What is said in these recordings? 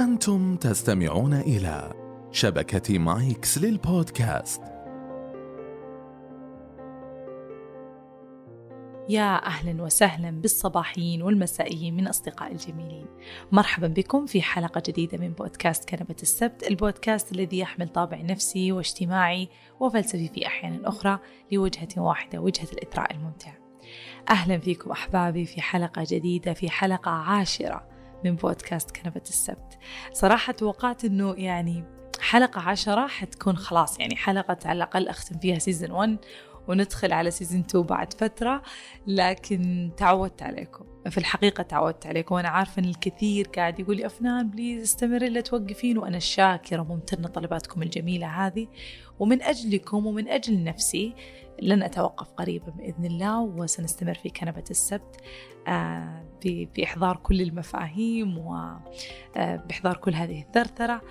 أنتم تستمعون إلى شبكة مايكس للبودكاست. يا أهلا وسهلا بالصباحيين والمسائيين من أصدقائي الجميلين. مرحبا بكم في حلقة جديدة من بودكاست كنبة السبت البودكاست الذي يحمل طابع نفسي واجتماعي وفلسفي في أحيان أخرى لوجهة واحدة وجهة الإثراء الممتع. أهلا فيكم أحبابي في حلقة جديدة في حلقة عاشرة من بودكاست كنبة السبت. صراحة توقعت أنه يعني حلقة عشرة حتكون خلاص يعني حلقة على الأقل أختم فيها season 1 وندخل على season 2 بعد فترة لكن تعودت عليكم. في الحقيقة تعودت عليكم وأنا عارفة أن الكثير قاعد يقول لي أفنان please استمري لا توقفين. وأنا شاكرة وممتنة طلباتكم الجميلة هذه. ومن أجلكم ومن أجل نفسي لن أتوقف قريبا بإذن الله وسنستمر في كنبة السبت آه، بإحضار كل المفاهيم وبإحضار كل هذه الثرثرة.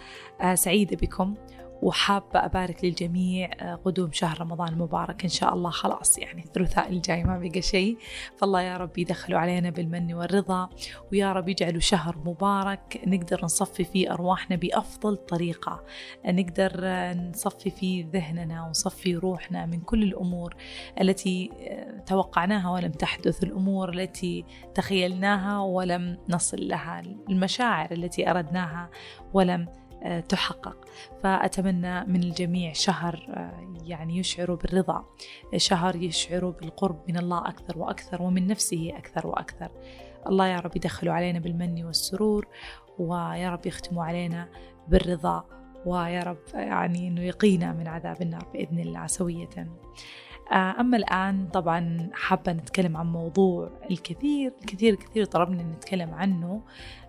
آه، سعيدة بكم. وحابة أبارك للجميع آه، قدوم شهر رمضان المبارك. إن شاء الله خلاص يعني الثلاثاء الجاي ما بقى شيء. فالله يا رب يدخلوا علينا بالمن والرضا ويا رب يجعلوا شهر مبارك نقدر نصفي فيه أرواحنا بأفضل طريقة. نقدر آه، نصفي فيه ذهننا ونصفي روحنا من كل الأمور التي آه، توقعناها ولم تحدث الأمور التي تخيلناها ولم نصل لها المشاعر التي أردناها ولم آه، تحقق. فأتمنى من الجميع شهر آه، يعني يشعر بالرضا شهر يشعر بالقرب من الله أكثر وأكثر ومن نفسه أكثر وأكثر. الله يا رب يدخلوا علينا بالمن والسرور ويا رب يختموا علينا بالرضا ويا رب يعني أنه يقينا من عذاب النار بإذن الله سوية. آه، أما الآن طبعا حابة نتكلم عن موضوع الكثير الكثير الكثير طلبني نتكلم عنه.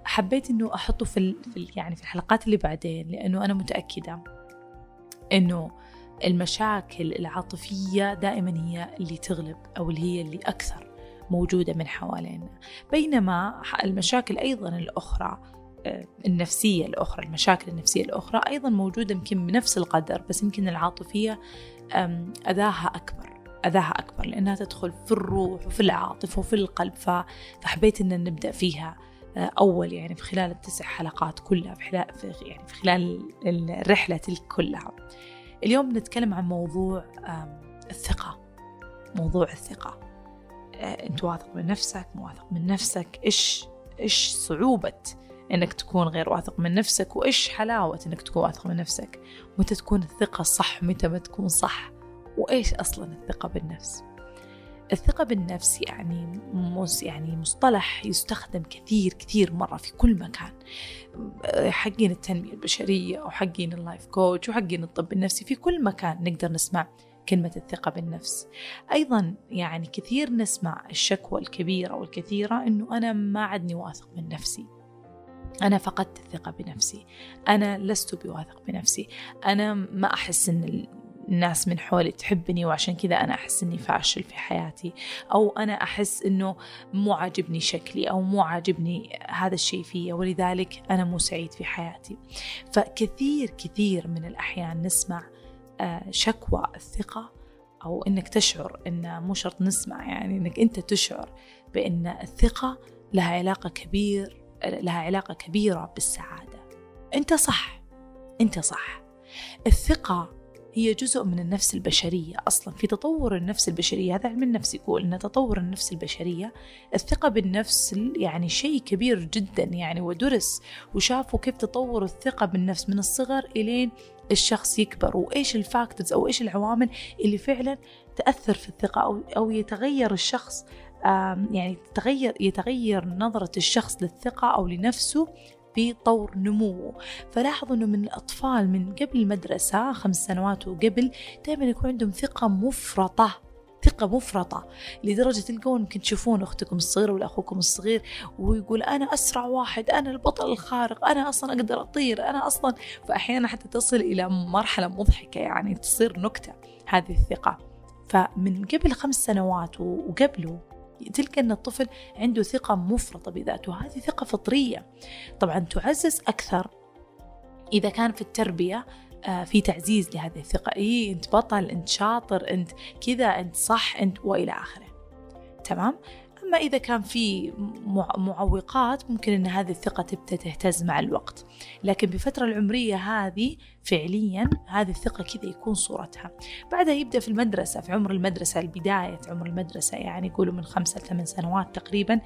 حبيت إنه أحطه في, في يعني في الحلقات اللي بعدين لأنه أنا متأكدة إنه المشاكل العاطفية دائما هي اللي تغلب أو اللي هي اللي أكثر موجودة من حوالينا. بينما المشاكل أيضا الأخرى آه، النفسية الأخرى المشاكل النفسية الأخرى أيضا موجودة يمكن بنفس القدر بس يمكن العاطفية أذاها أكبر أذاها أكبر لأنها تدخل في الروح وفي العاطفة وفي القلب فحبيت أن نبدأ فيها أول يعني في خلال التسع حلقات كلها في خلال يعني في خلال الرحلة تلك كلها. اليوم نتكلم عن موضوع الثقة. موضوع الثقة. آه، أنت واثق من نفسك مو واثق من نفسك؟ إيش إيش صعوبة إنك تكون غير واثق من نفسك؟ وإيش حلاوة إنك تكون واثق من نفسك؟ متى تكون الثقة صح متى ما تكون صح؟ وإيش أصلا الثقة بالنفس؟ الثقة بالنفس يعني مس يعني مصطلح يستخدم كثير كثير مرة في كل مكان. حقين التنمية البشرية أو حقين اللايف كوتش وحقين الطب النفسي في كل مكان نقدر نسمع كلمة الثقة بالنفس. أيضا يعني كثير نسمع الشكوى الكبيرة والكثيرة أنه أنا ما عدني واثق من نفسي. أنا فقدت الثقة بنفسي. أنا لست بواثق بنفسي. أنا ما أحس أن الناس من حولي تحبني وعشان كذا أنا أحس أني فاشل في حياتي أو أنا أحس أنه مو عاجبني شكلي أو مو عاجبني هذا الشيء فيا ولذلك أنا مو سعيد في حياتي. فكثير كثير من الأحيان نسمع آه، شكوى الثقة أو إنك تشعر إن مو شرط نسمع يعني إنك أنت تشعر بأن الثقة لها علاقة كبير لها علاقة كبيرة بالسعادة. أنت صح أنت صح. الثقة هي جزء من النفس البشرية أصلا. في تطور النفس البشرية هذا علم النفس يقول أن تطور النفس البشرية الثقة بالنفس يعني شيء كبير جدا يعني ودرس وشافوا كيف تطور الثقة بالنفس من الصغر إلين الشخص يكبر وإيش الفاكتورز أو إيش العوامل اللي فعلا تأثر في الثقة أو, أو يتغير الشخص يعني تغير يتغير نظرة الشخص للثقة أو لنفسه في طور نموه. فلاحظوا أنه من الأطفال من قبل المدرسة خمس سنوات وقبل دائما يكون عندهم ثقة مفرطة ثقة مفرطة لدرجة تلقون يمكن تشوفون أختكم الصغيرة ولا أخوكم الصغير ويقول أنا أسرع واحد أنا البطل الخارق أنا أصلا أقدر أطير أنا أصلا. فأحيانا حتى تصل إلى مرحلة مضحكة يعني تصير نكتة هذه الثقة. فمن قبل خمس سنوات وقبله تلقى أن الطفل عنده ثقة مفرطة بذاته هذه ثقة فطرية. طبعا تعزز أكثر إذا كان في التربية آه، في تعزيز لهذه الثقة. إيه أنت بطل أنت شاطر أنت كذا أنت صح أنت وإلى آخره. تمام؟ أما إذا كان في معوقات ممكن أن هذه الثقة تبدأ تهتز مع الوقت. لكن بفترة العمرية هذه فعليا هذه الثقة كذا يكون صورتها. بعدها يبدأ في المدرسة في عمر المدرسة البداية عمر المدرسة يعني يقولوا من خمسة لثمان سنوات تقريبا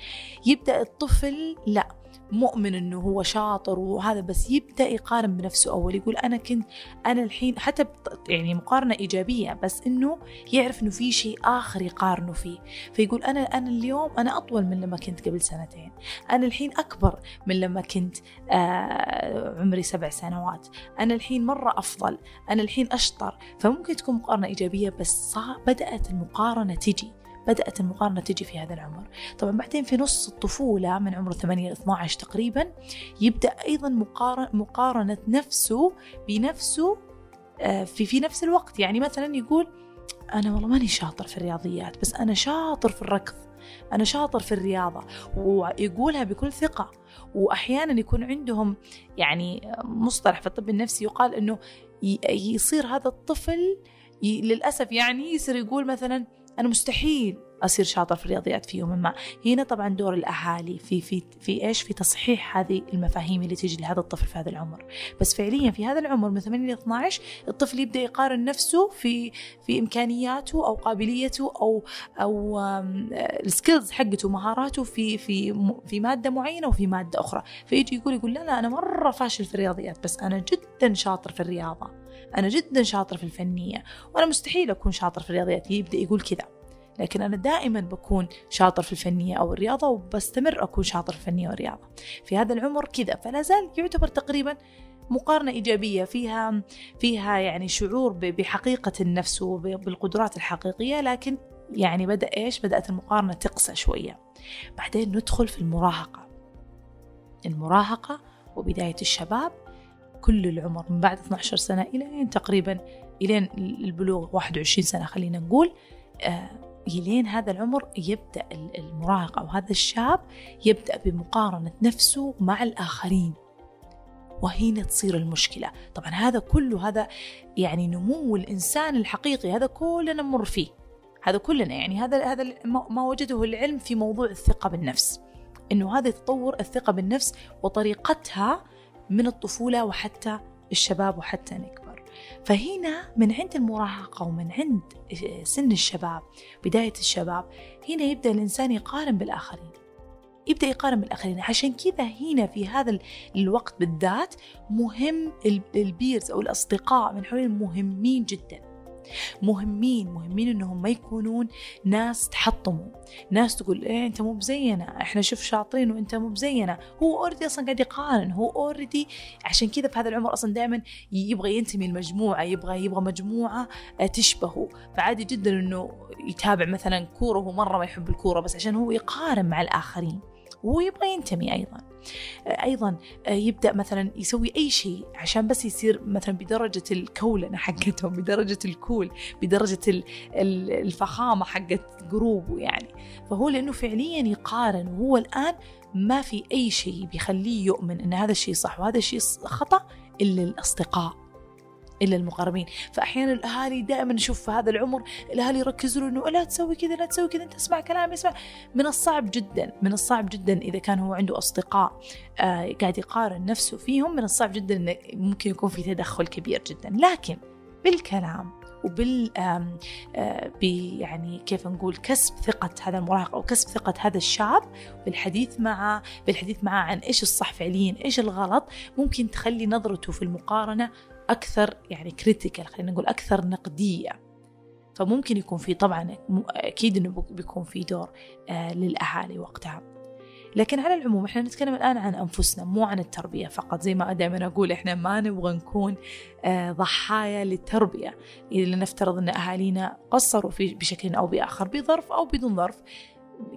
يبدأ الطفل لا مؤمن إنه هو شاطر وهذا بس يبدأ يقارن بنفسه أول يقول أنا كنت أنا الحين حتى يعني مقارنة إيجابية بس إنه يعرف إنه في شيء آخر يقارنه فيه. فيقول أنا أنا اليوم أنا أطول من لما كنت قبل سنتين. أنا الحين أكبر من لما كنت آه عمري سبع سنوات. أنا الحين مرة أفضل. أنا الحين أشطر. فممكن تكون مقارنة إيجابية بس بدأت المقارنة تجي. بدأت المقارنة تجي في هذا العمر. طبعا بعدين في نص الطفولة من عمر 8 ل 12 تقريبا يبدأ أيضا مقارنة نفسه بنفسه آه، في في نفس الوقت. يعني مثلا يقول أنا والله ماني شاطر في الرياضيات بس أنا شاطر في الركض أنا شاطر في الرياضة. ويقولها بكل ثقة. وأحيانا يكون عندهم يعني مصطلح في الطب النفسي يقال أنه يصير هذا الطفل للأسف يعني يصير يقول مثلا أنا مستحيل أصير شاطر في الرياضيات في يوم ما. هنا طبعا دور الأهالي في في في إيش؟ في تصحيح هذه المفاهيم اللي تجي لهذا الطفل في هذا العمر. بس فعليا في هذا العمر من 8 ل 12 الطفل يبدأ يقارن نفسه في في إمكانياته أو قابليته أو أو السكيلز حقته مهاراته في في في مادة معينة وفي مادة أخرى. فيجي يقول يقول لا لا أنا مرة فاشل في الرياضيات بس أنا جدا شاطر في الرياضة. أنا جدا شاطر في الفنية وأنا مستحيل أكون شاطر في الرياضيات يبدأ يقول كذا. لكن أنا دائما بكون شاطر في الفنية أو الرياضة وبستمر أكون شاطر في الفنية والرياضة في هذا العمر كذا فلا زال يعتبر تقريبا مقارنة إيجابية فيها فيها يعني شعور بحقيقة النفس وبالقدرات الحقيقية. لكن يعني بدأ إيش؟ بدأت المقارنة تقسى شوية. بعدين ندخل في المراهقة. المراهقة وبداية الشباب كل العمر من بعد 12 سنة إلى تقريبا إلى البلوغ 21 سنة خلينا نقول آه إلين هذا العمر يبدأ المراهق أو هذا الشاب يبدأ بمقارنة نفسه مع الآخرين وهنا تصير المشكلة. طبعا هذا كله هذا يعني نمو الإنسان الحقيقي هذا كلنا نمر فيه. هذا كلنا يعني هذا هذا ما وجده العلم في موضوع الثقة بالنفس. إنه هذا تطور الثقة بالنفس وطريقتها من الطفولة وحتى الشباب وحتى نكبر. فهنا من عند المراهقة ومن عند سن الشباب بداية الشباب هنا يبدأ الإنسان يقارن بالآخرين. يبدأ يقارن بالآخرين. عشان كذا هنا في هذا الوقت بالذات مهم ال peers أو الأصدقاء من حوالين مهمين جدا. مهمين مهمين إنهم ما يكونون ناس تحطموا ناس تقول إيه أنت مو بزينا إحنا شوف شاطرين وأنت مو بزينا هو already أصلا قاعد يقارن هو already عشان كذا في هذا العمر أصلا دائما يبغى ينتمي لمجموعة يبغى يبغى مجموعة آه، تشبهه. فعادي جدا إنه يتابع مثلا كورة وهو مرة ما يحب الكورة بس عشان هو يقارن مع الآخرين. وهو يبغى ينتمي أيضا. أيضا آه، يبدأ مثلا يسوي أي شيء عشان بس يصير مثلا بدرجة الكولنه حقتهم بدرجة الكول بدرجة الفخامة حقت جروبه يعني. فهو لأنه فعليا يقارن وهو الآن ما في أي شيء بيخليه يؤمن إن هذا الشيء صح وهذا الشيء خطأ إلا الأصدقاء. إلا المقربين. فأحيانا الأهالي دائما نشوف في هذا العمر الأهالي يركزون انه لا تسوي كذا لا تسوي كذا أنت اسمع كلامي اسمع. من الصعب جدا من الصعب جدا إذا كان هو عنده أصدقاء آه قاعد يقارن نفسه فيهم من الصعب جدا إنه ممكن يكون في تدخل كبير جدا. لكن بالكلام وبال آه يعني كيف نقول كسب ثقة هذا المراهق أو كسب ثقة هذا الشاب بالحديث معه بالحديث معه عن إيش الصح فعليا إيش الغلط ممكن تخلي نظرته في المقارنة أكثر يعني كريتيكال خلينا نقول أكثر نقدية. فممكن يكون في طبعا أكيد إنه بيكون في دور آه للأهالي وقتها. لكن على العموم إحنا نتكلم الآن عن أنفسنا مو عن التربية فقط. زي ما دائما أقول إحنا ما نبغى نكون آه ضحايا للتربية. إذا نفترض أن أهالينا قصروا في بشكل أو بآخر بظرف أو بدون ظرف.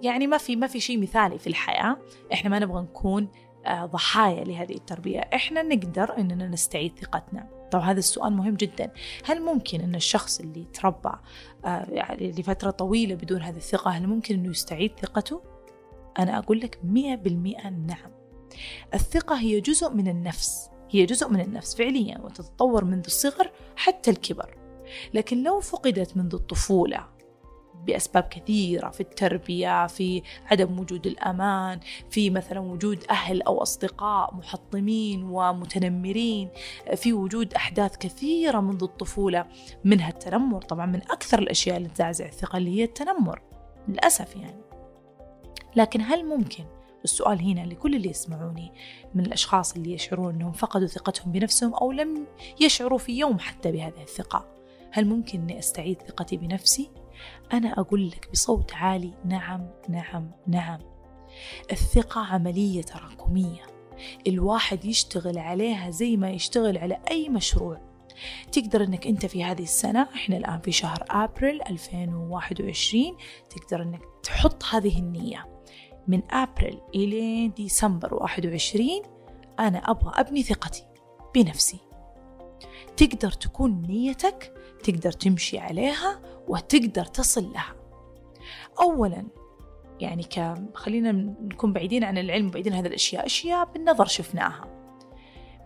يعني ما في ما في شيء مثالي في الحياة. إحنا ما نبغى نكون آه ضحايا لهذه التربية. إحنا نقدر إننا نستعيد ثقتنا. طبعا هذا السؤال مهم جدا. هل ممكن أن الشخص اللي تربى آه، يعني لفترة طويلة بدون هذه الثقة هل ممكن أنه يستعيد ثقته؟ أنا أقول لك مئة بالمئة نعم. الثقة هي جزء من النفس هي جزء من النفس فعليا وتتطور منذ الصغر حتى الكبر. لكن لو فقدت منذ الطفولة بأسباب كثيرة في التربية في عدم وجود الأمان في مثلا وجود أهل أو أصدقاء محطمين ومتنمرين في وجود أحداث كثيرة منذ الطفولة منها التنمر. طبعا من أكثر الأشياء اللي تزعزع الثقة اللي هي التنمر للأسف يعني. لكن هل ممكن؟ السؤال هنا لكل اللي يسمعوني من الأشخاص اللي يشعرون أنهم فقدوا ثقتهم بنفسهم أو لم يشعروا في يوم حتى بهذه الثقة هل ممكن أني أستعيد ثقتي بنفسي؟ أنا أقول لك بصوت عالي نعم نعم نعم. الثقة عملية تراكمية. الواحد يشتغل عليها زي ما يشتغل على أي مشروع. تقدر إنك أنت في هذه السنة إحنا الآن في شهر أبريل 2021 تقدر إنك تحط هذه النية. من أبريل إلى ديسمبر 21 أنا أبغى أبني ثقتي بنفسي. تقدر تكون نيتك تقدر تمشي عليها وتقدر تصل لها. اولا يعني ك خلينا نكون بعيدين عن العلم وبعيدين عن هذه الأشياء أشياء بالنظر شفناها.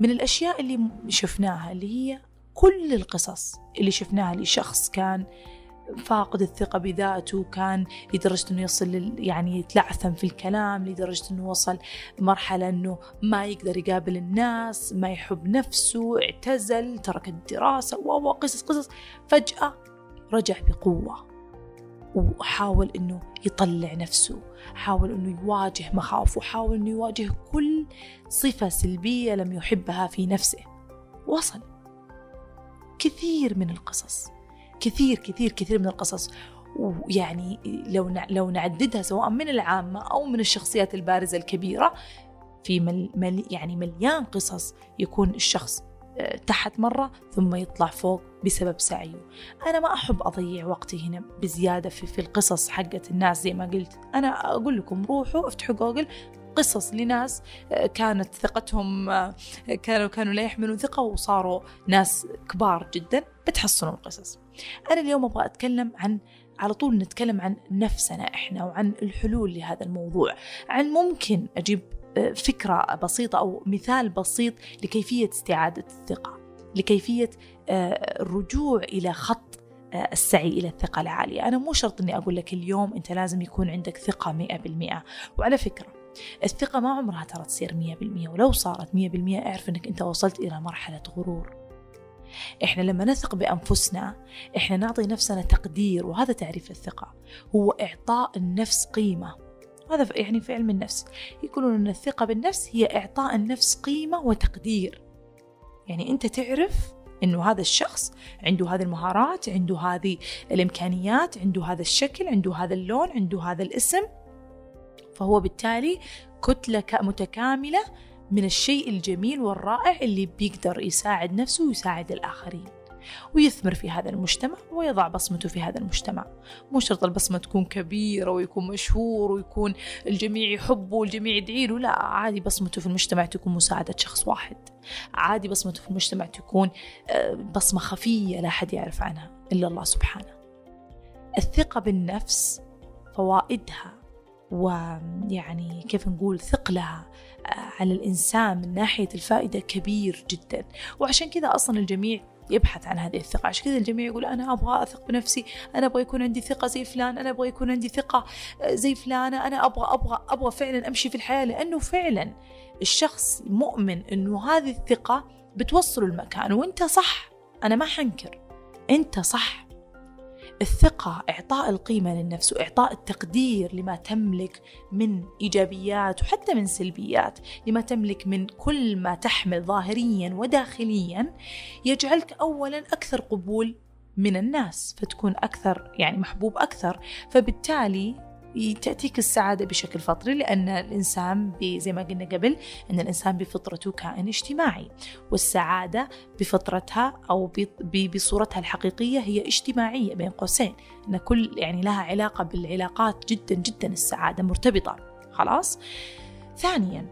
من الأشياء اللي شفناها اللي هي كل القصص اللي شفناها لشخص كان فاقد الثقة بذاته كان لدرجة أنه يصل يعني يتلعثم في الكلام لدرجة أنه وصل مرحلة أنه ما يقدر يقابل الناس ما يحب نفسه اعتزل ترك الدراسة وقصص قصص. فجأة رجع بقوة وحاول أنه يطلع نفسه حاول أنه يواجه مخاوفه حاول أنه يواجه كل صفة سلبية لم يحبها في نفسه. وصل. كثير من القصص. كثير كثير كثير من القصص. ويعني لو لو نعددها سواء من العامة أو من الشخصيات البارزة الكبيرة في مل مل يعني مليان قصص يكون الشخص آه، تحت مرة ثم يطلع فوق بسبب سعيه. أنا ما أحب أضيع وقتي هنا بزيادة في, في القصص حقت الناس زي ما قلت. أنا أقول لكم روحوا افتحوا جوجل قصص لناس آه، كانت ثقتهم آه، كانوا كانوا لا يحملون ثقة وصاروا ناس كبار جدا بتحصلون القصص أنا اليوم أبغى أتكلم عن على طول نتكلم عن نفسنا إحنا وعن الحلول لهذا الموضوع. عن ممكن أجيب آه، فكرة بسيطة أو مثال بسيط لكيفية استعادة الثقة لكيفية الرجوع إلى خط السعي إلى الثقة العالية. أنا مو شرط أني أقول لك اليوم أنت لازم يكون عندك ثقة مئة بالمئة. وعلى فكرة الثقة ما عمرها ترى تصير مية بالمية ولو صارت مية بالمية أعرف أنك أنت وصلت إلى مرحلة غرور. إحنا لما نثق بأنفسنا إحنا نعطي نفسنا تقدير وهذا تعريف الثقة. هو إعطاء النفس قيمة. هذا يعني في علم النفس. يقولون أن الثقة بالنفس هي إعطاء النفس قيمة وتقدير. يعني أنت تعرف إنه هذا الشخص عنده هذه المهارات عنده هذه الإمكانيات عنده هذا الشكل عنده هذا اللون عنده هذا الاسم. فهو بالتالي كتلة متكاملة من الشيء الجميل والرائع اللي بيقدر يساعد نفسه ويساعد الآخرين ويثمر في هذا المجتمع ويضع بصمته في هذا المجتمع. مو شرط البصمة تكون كبيرة ويكون مشهور ويكون الجميع يحبه والجميع يدعي له لا عادي بصمته في المجتمع تكون مساعدة شخص واحد. عادي بصمته في المجتمع تكون آه، بصمة خفية لا أحد يعرف عنها إلا الله سبحانه. الثقة بالنفس فوائدها ويعني كيف نقول ثقلها على الإنسان من ناحية الفائدة كبير جدا. وعشان كذا أصلا الجميع يبحث عن هذه الثقة. عشان كذا الجميع يقول أنا أبغى أثق بنفسي أنا أبغى يكون عندي ثقة زي فلان أنا أبغى يكون عندي ثقة زي فلانة أنا أبغى أبغى أبغى فعلا أمشي في الحياة. لأنه فعلا الشخص مؤمن أنه هذه الثقة بتوصله المكان. وأنت صح. أنا ما حنكر. أنت صح. الثقة إعطاء القيمة للنفس وإعطاء التقدير لما تملك من إيجابيات وحتى من سلبيات لما تملك من كل ما تحمل ظاهريا وداخليا يجعلك أولا أكثر قبول من الناس فتكون أكثر يعني محبوب أكثر. فبالتالي تأتيك السعادة بشكل فطري لأن الإنسان زي ما قلنا قبل أن الإنسان بفطرته كائن اجتماعي والسعادة بفطرتها أو بصورتها الحقيقية هي اجتماعية بين قوسين أن كل يعني لها علاقة بالعلاقات جدا جدا السعادة مرتبطة. خلاص؟ ثانيا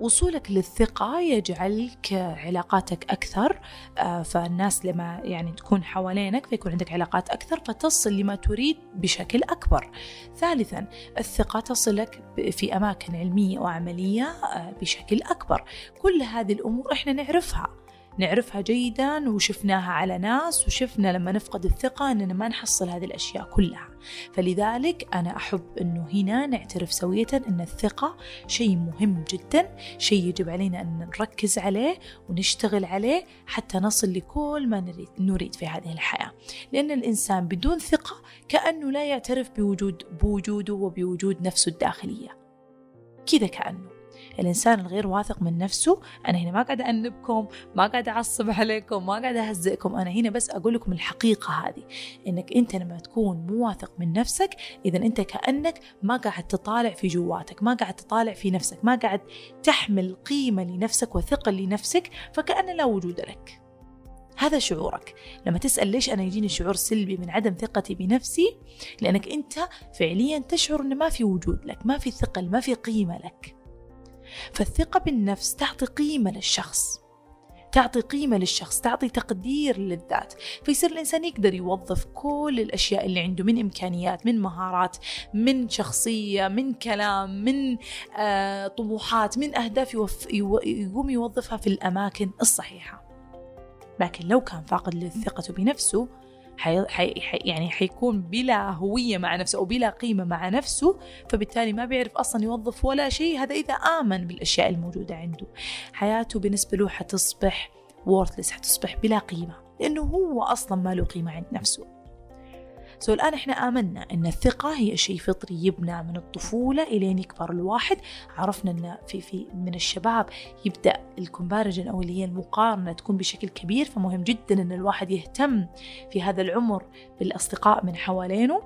وصولك للثقة يجعلك علاقاتك أكثر آه، فالناس لما يعني تكون حوالينك فيكون عندك علاقات أكثر فتصل لما تريد بشكل أكبر. ثالثا الثقة تصلك في أماكن علمية وعملية آه، بشكل أكبر. كل هذه الأمور إحنا نعرفها. نعرفها جيدا وشفناها على ناس وشفنا لما نفقد الثقة أننا ما نحصل هذه الأشياء كلها. فلذلك أنا أحب أنه هنا نعترف سوية أن الثقة شيء مهم جدا شيء يجب علينا أن نركز عليه ونشتغل عليه حتى نصل لكل ما نريد, نريد في هذه الحياة. لأن الإنسان بدون ثقة كأنه لا يعترف بوجود بوجوده وبوجود نفسه الداخلية. كذا كأنه. الإنسان الغير واثق من نفسه أنا هنا ما قاعدة أنبكم ما قاعدة أعصب عليكم ما قاعدة أهزئكم أنا هنا بس أقول لكم الحقيقة هذه إنك أنت لما تكون مو واثق من نفسك إذا أنت كأنك ما قاعد تطالع في جواتك ما قاعد تطالع في نفسك ما قاعد تحمل قيمة لنفسك وثقة لنفسك فكأن لا وجود لك. هذا شعورك. لما تسأل ليش أنا يجيني شعور سلبي من عدم ثقتي بنفسي؟ لأنك أنت فعليا تشعر أن ما في وجود لك ما في ثقل ما في قيمة لك. فالثقة بالنفس تعطي قيمة للشخص. تعطي قيمة للشخص تعطي تقدير للذات. فيصير الإنسان يقدر يوظف كل الأشياء اللي عنده من إمكانيات من مهارات من شخصية من كلام من آه طموحات من أهداف يوف يقوم يوظفها في الأماكن الصحيحة. لكن لو كان فاقد للثقة بنفسه حي... حي... يعني حيكون بلا هوية مع نفسه أو بلا قيمة مع نفسه فبالتالي ما بيعرف أصلا يوظف ولا شيء. هذا إذا آمن بالأشياء الموجودة عنده. حياته بالنسبة له حتصبح worthless حتصبح بلا قيمة لأنه هو أصلا ما له قيمة عند نفسه. so الآن إحنا آمنا أن الثقة هي شيء فطري يبنى من الطفولة إلين يكبر الواحد. عرفنا أن في, في من الشباب يبدأ ال comparison أو اللي هي المقارنة تكون بشكل كبير فمهم جدا أن الواحد يهتم في هذا العمر بالأصدقاء من حوالينه.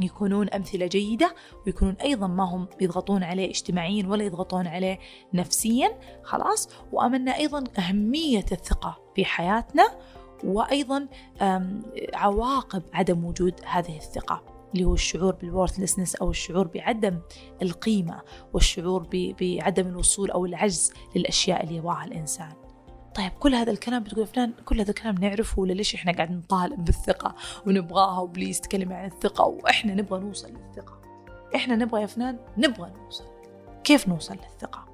يكونون أمثلة جيدة ويكونون أيضا ما هم يضغطون عليه اجتماعيا ولا يضغطون عليه نفسيا. خلاص؟ وأمنا أيضا أهمية الثقة في حياتنا وأيضا عواقب عدم وجود هذه الثقة اللي هو الشعور بالورثلسنس أو الشعور بعدم القيمة والشعور بعدم الوصول أو العجز للأشياء اللي يبغاها الإنسان. طيب كل هذا الكلام بتقولوا أفنان كل هذا الكلام نعرفه ولا ليش إحنا قاعدين نطالب بالثقة ونبغاها و please تكلمي عن الثقة وإحنا نبغى نوصل للثقة؟ إحنا نبغى يا أفنان نبغى نوصل. كيف نوصل للثقة؟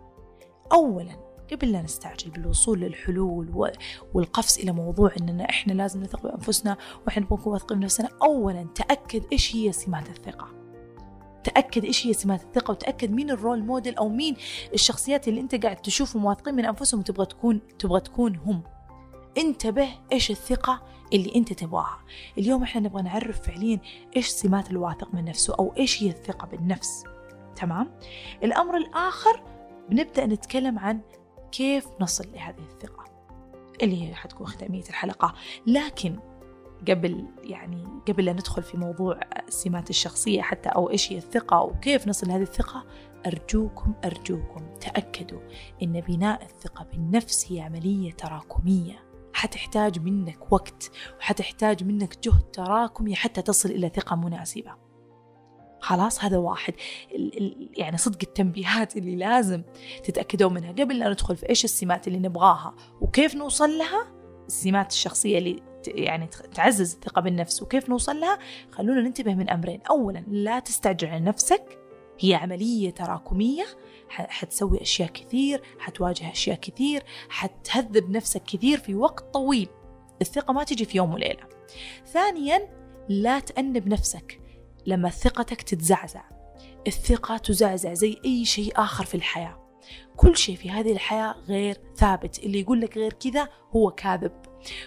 أولا قبل لا نستعجل بالوصول للحلول والقفز إلى موضوع أننا إحنا لازم نثق بأنفسنا وإحنا نكون واثقين بنفسنا أولا تأكد إيش هي سمات الثقة. تأكد إيش هي سمات الثقة وتأكد مين ال role model أو مين الشخصيات اللي أنت قاعد تشوفهم واثقين من أنفسهم وتبغى تكون تبغى تكون هم. انتبه إيش الثقة اللي أنت تبغاها. اليوم إحنا نبغى نعرف فعليا إيش سمات الواثق من نفسه أو إيش هي الثقة بالنفس. تمام؟ الأمر الآخر بنبدأ نتكلم عن كيف نصل لهذه الثقة؟ اللي هي حتكون ختامية الحلقة. لكن قبل يعني قبل لا ندخل في موضوع السمات الشخصية حتى أو إيش هي الثقة وكيف نصل لهذه الثقة أرجوكم أرجوكم تأكدوا إن بناء الثقة بالنفس هي عملية تراكمية. حتحتاج منك وقت وحتحتاج منك جهد تراكمي حتى تصل إلى ثقة مناسبة. خلاص هذا واحد. يعني صدق التنبيهات اللي لازم تتأكدوا منها قبل لا ندخل في إيش السمات اللي نبغاها وكيف نوصل لها. السمات الشخصية اللي يعني تعزز الثقة بالنفس وكيف نوصل لها. خلونا ننتبه من أمرين. أولا لا تستعجل على نفسك. هي عملية تراكمية. حتسوي أشياء كثير حتواجه أشياء كثير حتهذب نفسك كثير في وقت طويل. الثقة ما تجي في يوم وليلة. ثانيا لا تأنب نفسك. لما ثقتك تتزعزع. الثقة تزعزع زي أي شيء آخر في الحياة. كل شيء في هذه الحياة غير ثابت. اللي يقول لك غير كذا هو كاذب.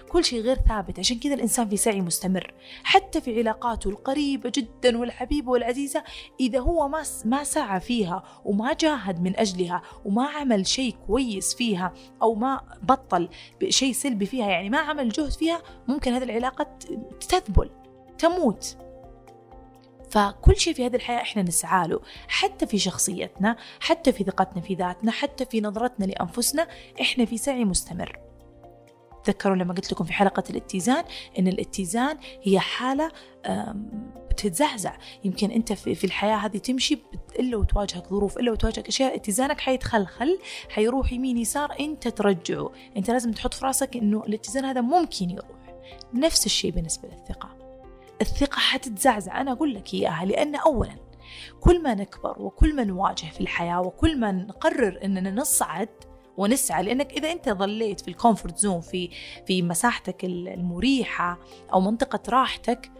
كل شيء غير ثابت. عشان كذا الإنسان في سعي مستمر. حتى في علاقاته القريبة جدا والحبيبة والعزيزة إذا هو ما ما سعى فيها وما جاهد من أجلها وما عمل شيء كويس فيها أو ما بطل شيء سلبي فيها يعني ما عمل جهد فيها ممكن هذه العلاقة تذبل تموت. فكل شيء في هذه الحياة إحنا نسعى له حتى في شخصيتنا حتى في ثقتنا في ذاتنا حتى في نظرتنا لأنفسنا إحنا في سعي مستمر. تذكروا لما قلت لكم في حلقة الاتزان إن الاتزان هي حالة بتتزعزع. يمكن أنت في الحياة هذه تمشي إلا وتواجهك ظروف إلا وتواجهك أشياء اتزانك حيتخلخل حيروح يمين يسار أنت ترجعه. أنت لازم تحط في راسك إنه الاتزان هذا ممكن يروح. نفس الشيء بالنسبة للثقة. الثقة حتتزعزع. أنا أقول لك إياها لأن أولا كل ما نكبر وكل ما نواجه في الحياة وكل ما نقرر أننا نصعد ونسعى لأنك إذا أنت ظليت في ال comfort zone في في مساحتك المريحة أو منطقة راحتك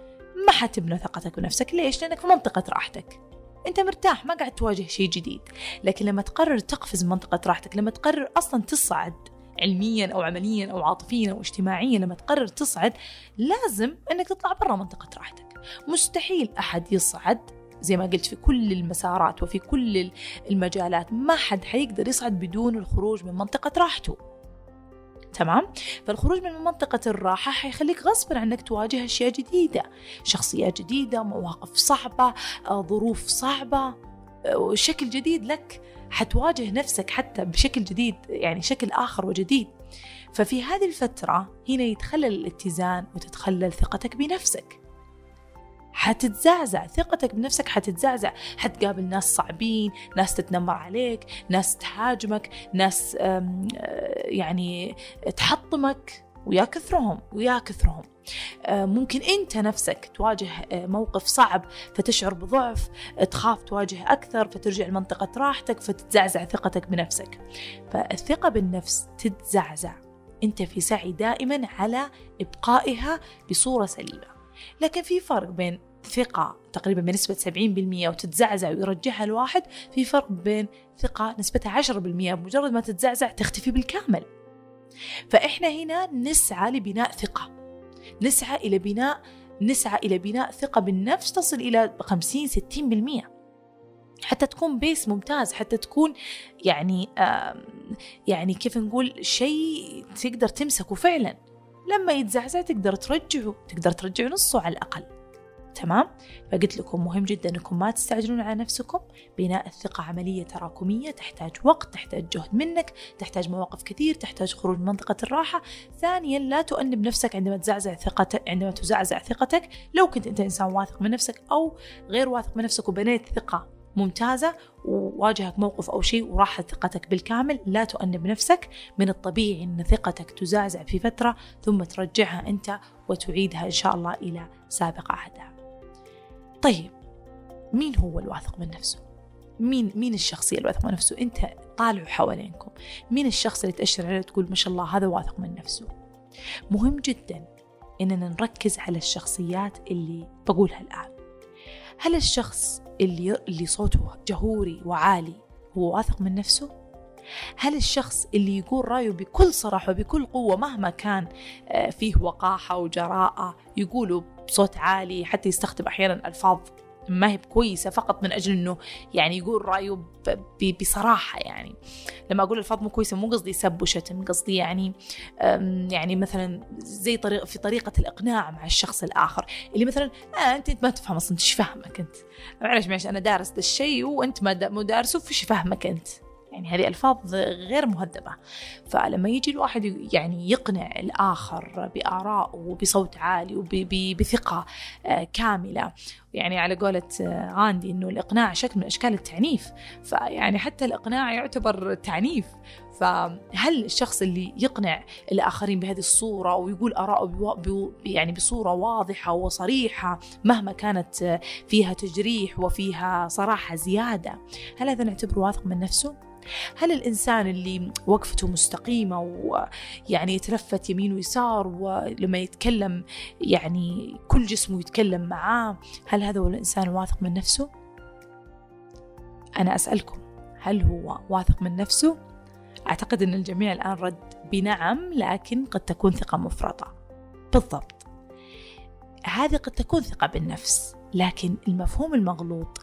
ما حتبنى ثقتك بنفسك. ليش؟ لأنك في منطقة راحتك. أنت مرتاح ما قاعد تواجه شيء جديد. لكن لما تقرر تقفز من منطقة راحتك لما تقرر أصلا تصعد علميا أو عمليا أو عاطفيا أو اجتماعيا لما تقرر تصعد لازم أنك تطلع برا منطقة راحتك. مستحيل أحد يصعد زي ما قلت في كل المسارات وفي كل المجالات. ما حد حيقدر يصعد بدون الخروج من منطقة راحته. تمام؟ فالخروج من منطقة الراحة حيخليك غصبا عنك تواجه أشياء جديدة. شخصيات جديدة مواقف صعبة آه، ظروف صعبة آه، شكل جديد لك. حتواجه نفسك حتى بشكل جديد يعني شكل آخر وجديد. ففي هذه الفترة هنا يتخلل الاتزان وتتخلل ثقتك بنفسك. حتتزعزع ثقتك بنفسك حتتزعزع. حتقابل ناس صعبين ناس تتنمر عليك ناس تهاجمك ناس آه، يعني تحطمك ويا كثرهم ويا كثرهم. ممكن انت نفسك تواجه آه، موقف صعب فتشعر بضعف تخاف تواجه أكثر فترجع لمنطقة راحتك فتتزعزع ثقتك بنفسك. فالثقة بالنفس تتزعزع. انت في سعي دائما على إبقائها بصورة سليمة. لكن في فرق بين ثقة تقريبا بنسبة 70% وتتزعزع ويرجعها الواحد في فرق بين ثقة نسبتها 10% بمجرد ما تتزعزع تختفي بالكامل. فإحنا هنا نسعى لبناء ثقة. نسعى إلى بناء نسعى إلى بناء ثقة بالنفس تصل إلى 50 60% حتى تكون بيس ممتاز حتى تكون يعني يعني كيف نقول شيء تقدر تمسكه فعلا. لما يتزعزع تقدر ترجعه تقدر ترجعه نصه على الأقل. تمام؟ فقلت لكم مهم جدا أنكم ما تستعجلون على نفسكم. بناء الثقة عملية تراكمية تحتاج وقت تحتاج جهد منك تحتاج مواقف كثير تحتاج خروج من منطقة الراحة. ثانيا لا تؤنب نفسك عندما تزعزع ثقتك عندما تزعزع ثقتك. لو كنت أنت إنسان واثق من نفسك أو غير واثق من نفسك وبنيت ثقة ممتازة وواجهك موقف أو شيء وراحت ثقتك بالكامل لا تؤنب نفسك. من الطبيعي أن ثقتك تزعزع في فترة ثم ترجعها أنت وتعيدها إن شاء الله إلى سابق عهدها. طيب مين هو الواثق من نفسه؟ مين مين الشخصية الواثق من نفسه؟ أنت طالعوا حوالينكم مين الشخص اللي تأشر عليه تقول ما شاء الله هذا واثق من نفسه مهم جدا إننا نركز على الشخصيات اللي بقولها الآن هل الشخص اللي اللي صوته جهوري وعالي هو واثق من نفسه؟ هل الشخص اللي يقول رأيه بكل صراحة وبكل قوة مهما كان آه، فيه وقاحة وجراءة يقوله بصوت عالي حتى يستخدم أحيانا ألفاظ ما هي كويسة فقط من أجل أنه يعني يقول رأيه بصراحة يعني. لما أقول ألفاظ مو كويسة مو قصدي سب وشتم قصدي يعني يعني مثلا زي طريقة في طريقة الإقناع مع الشخص الآخر اللي مثلا آه أنت ما تفهم أصلا إيش فاهمك أنت؟ معلش معلش أنا دارس ذا الشيء وأنت ما مو دارسه فيش فاهمك أنت؟ يعني هذه ألفاظ غير مهذبة. فلما يجي الواحد يعني يقنع الآخر بآراء وبصوت عالي وبثقة آه، كاملة يعني على قولة آه، غاندي إنه الإقناع شكل من أشكال التعنيف. فيعني حتى الإقناع يعتبر تعنيف. فهل الشخص اللي يقنع الآخرين بهذه الصورة ويقول آراءه يعني بصورة واضحة وصريحة مهما كانت آه، فيها تجريح وفيها صراحة زيادة هل هذا نعتبره واثق من نفسه؟ هل الإنسان اللي وقفته مستقيمة ويعني يتلفت يمين ويسار ولما يتكلم يعني كل جسمه يتكلم معاه هل هذا هو الإنسان الواثق من نفسه؟ أنا أسألكم هل هو واثق من نفسه؟ أعتقد أن الجميع الآن رد بنعم لكن قد تكون ثقة مفرطة بالضبط هذه قد تكون ثقة بالنفس لكن المفهوم المغلوط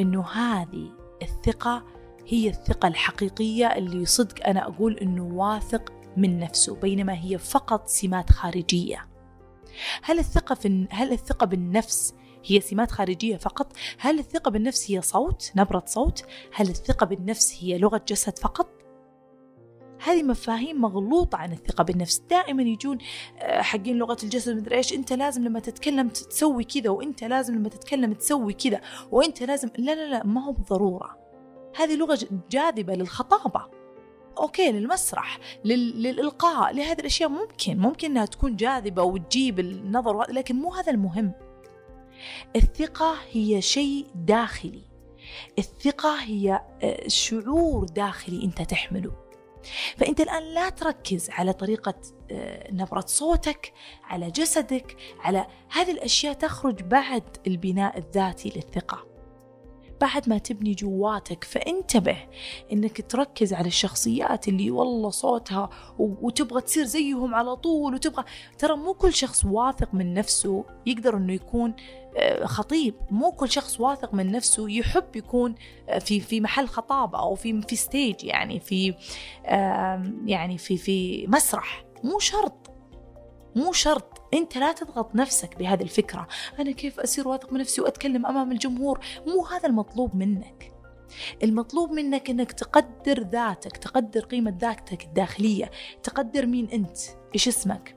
أنه هذه الثقة هي الثقة الحقيقية اللي صدق أنا أقول أنه واثق من نفسه بينما هي فقط سمات خارجية هل الثقة في هل الثقة بالنفس هي سمات خارجية فقط؟ هل الثقة بالنفس هي صوت؟ نبرة صوت؟ هل الثقة بالنفس هي لغة جسد فقط؟ هذه مفاهيم مغلوطة عن الثقة بالنفس دائما يجون آه، حقين لغة الجسد مدري إيش أنت لازم لما تتكلم تسوي كذا وأنت لازم لما تتكلم تسوي كذا وأنت لازم لا لا لا ما هو بالضرورة هذه لغة جاذبة للخطابة. أوكي للمسرح لل... للإلقاء لهذه الأشياء ممكن ممكن إنها تكون جاذبة وتجيب النظر لكن مو هذا المهم. الثقة هي شيء داخلي. الثقة هي آه، شعور داخلي أنت تحمله. فأنت الآن لا تركز على طريقة آه، نبرة صوتك على جسدك على هذه الأشياء تخرج بعد البناء الذاتي للثقة. بعد ما تبني جواتك فانتبه إنك تركز على الشخصيات اللي والله صوتها وتبغى تصير زيهم على طول وتبغى ترى مو كل شخص واثق من نفسه يقدر إنه يكون آه، خطيب. مو كل شخص واثق من نفسه يحب يكون آه، في في محل خطابة أو في في ستيج يعني في يعني في في مسرح. مو شرط. مو شرط. انت لا تضغط نفسك بهذه الفكرة. أنا كيف اصير واثق من نفسي وأتكلم أمام الجمهور؟ مو هذا المطلوب منك. المطلوب منك إنك تقدر ذاتك تقدر قيمة ذاتك الداخلية. تقدر مين أنت إيش اسمك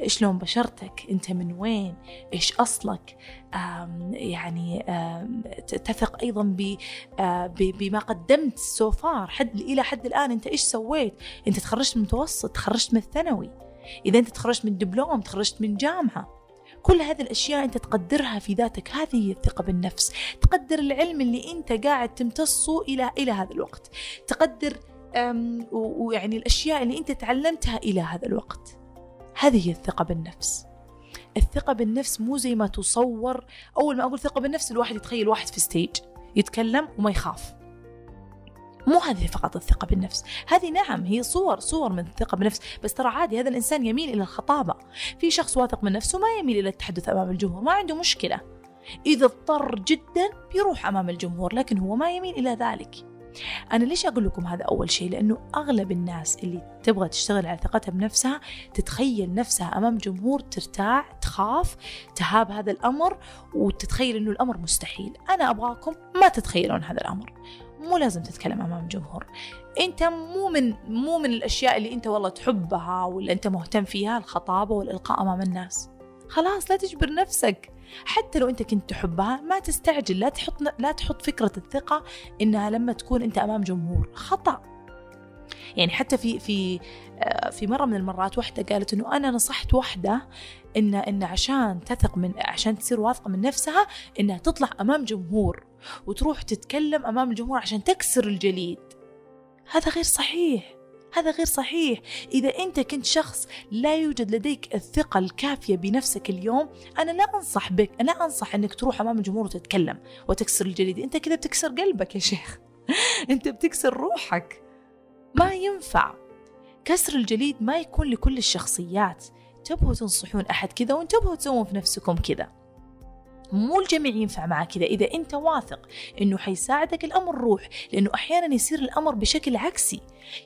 إيش لون بشرتك أنت من وين إيش أصلك. آم يعني آم تثق أيضا بما قدمت سوفار حد إلى حد الآن أنت إيش سويت؟ أنت تخرجت من المتوسط تخرجت من الثانوي. إذا أنت تخرجت من دبلوم تخرجت من جامعة كل هذه الأشياء أنت تقدرها في ذاتك. هذه هي الثقة بالنفس. تقدر العلم اللي أنت قاعد تمتصه إلى إلى هذا الوقت. تقدر ويعني الأشياء اللي أنت تعلمتها إلى هذا الوقت. هذه هي الثقة بالنفس. الثقة بالنفس مو زي ما تصور. أول ما أقول ثقة بالنفس الواحد يتخيل واحد في ستيج يتكلم وما يخاف. مو هذه فقط الثقة بالنفس. هذه نعم هي صور صور من الثقة بالنفس. بس ترى عادي هذا الإنسان يميل إلى الخطابة. في شخص واثق من نفسه ما يميل إلى التحدث أمام الجمهور ما عنده مشكلة. إذا اضطر جدا بيروح أمام الجمهور لكن هو ما يميل إلى ذلك. أنا ليش أقول لكم هذا أول شيء؟ لأنه أغلب الناس اللي تبغى تشتغل على ثقتها بنفسها تتخيل نفسها أمام جمهور ترتاع تخاف تهاب هذا الأمر وتتخيل أنه الأمر مستحيل. أنا أبغاكم ما تتخيلون هذا الأمر. مو لازم تتكلم أمام جمهور. أنت مو من مو من الأشياء اللي أنت والله تحبها ولا أنت مهتم فيها الخطابة والإلقاء أمام الناس. خلاص لا تجبر نفسك. حتى لو أنت كنت تحبها ما تستعجل. لا تحط لا تحط فكرة الثقة إنها لما تكون أنت أمام جمهور. خطأ. يعني حتى في في آه، في مرة من المرات واحدة قالت إنه أنا نصحت واحدة ان إن عشان تثق من عشان تصير واثقة من نفسها إنها تطلع أمام جمهور وتروح تتكلم أمام الجمهور عشان تكسر الجليد. هذا غير صحيح. هذا غير صحيح. إذا أنت كنت شخص لا يوجد لديك الثقة الكافية بنفسك اليوم أنا لا أنصح بك أنا أنصح أنك تروح أمام الجمهور وتتكلم وتكسر الجليد. أنت كذا بتكسر قلبك يا شيخ. أنت بتكسر روحك. ما ينفع. كسر الجليد ما يكون لكل الشخصيات. تبغوا تنصحون أحد كذا وانتبهوا تسوون في نفسكم كذا. مو الجميع ينفع معك كذا. إذا أنت واثق أنه حيساعدك الأمر روح لأنه أحيانا يصير الأمر بشكل عكسي.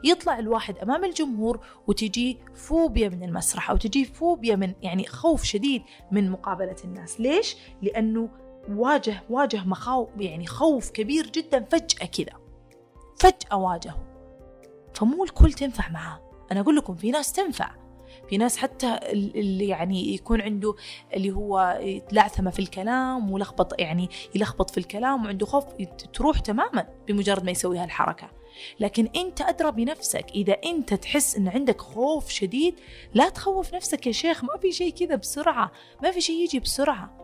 يطلع الواحد أمام الجمهور وتجي فوبيا من المسرح أو تجي فوبيا من يعني خوف شديد من مقابلة الناس. ليش؟ لأنه واجه واجه مخاوف يعني خوف كبير جدا فجأة كذا. فجأة واجهه. فمو الكل تنفع معاه. أنا أقول لكم في ناس تنفع. في ناس حتى اللي يعني يكون عنده اللي هو لعثمة في الكلام ولخبط يعني يلخبط في الكلام وعنده خوف تروح تماما بمجرد ما يسوي هالحركة. لكن أنت أدرى بنفسك. إذا أنت تحس إن عندك خوف شديد لا تخوف نفسك يا شيخ. ما في شيء كذا بسرعة. ما في شيء يجي بسرعة.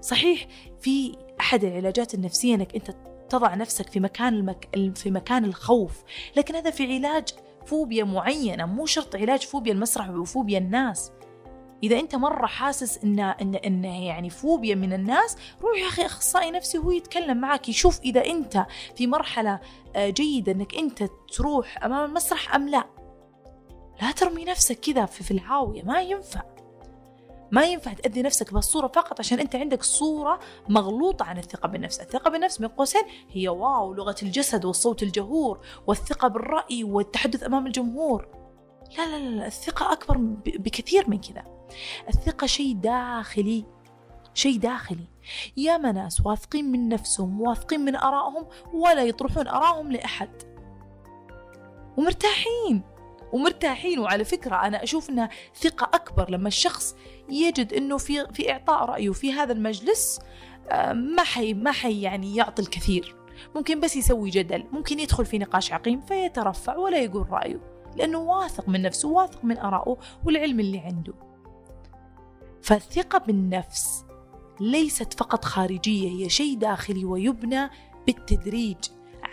صحيح في أحد العلاجات النفسية إنك أنت تضع نفسك في مكان المك... في مكان الخوف. لكن هذا في علاج فوبيا معينة مو شرط علاج فوبيا المسرح وفوبيا الناس. إذا أنت مرة حاسس إن إن إن يعني فوبيا من الناس روح يا أخي أخصائي نفسي وهو يتكلم معك يشوف إذا أنت في مرحلة آه، جيدة إنك أنت تروح أمام المسرح أم لا. لا ترمي نفسك كذا في الهاوية ما ينفع. ما ينفع تأذي نفسك بهالصورة فقط عشان أنت عندك صورة مغلوطة عن الثقة بالنفس. الثقة بالنفس من قوسين هي واو لغة الجسد والصوت الجهور والثقة بالرأي والتحدث أمام الجمهور. لا لا لا الثقة أكبر بكثير من كذا. الثقة شيء داخلي شيء داخلي. يا ناس واثقين من نفسهم واثقين من آرائهم ولا يطرحون آرائهم لأحد. ومرتاحين. ومرتاحين. وعلى فكرة أنا أشوف أنها ثقة أكبر لما الشخص يجد أنه في في إعطاء رأيه في هذا المجلس آه، ما حي ما حي يعني يعطي الكثير. ممكن بس يسوي جدل ممكن يدخل في نقاش عقيم فيترفع ولا يقول رأيه لأنه واثق من نفسه واثق من آرائه والعلم اللي عنده. فالثقة بالنفس ليست فقط خارجية هي شيء داخلي ويبنى بالتدريج.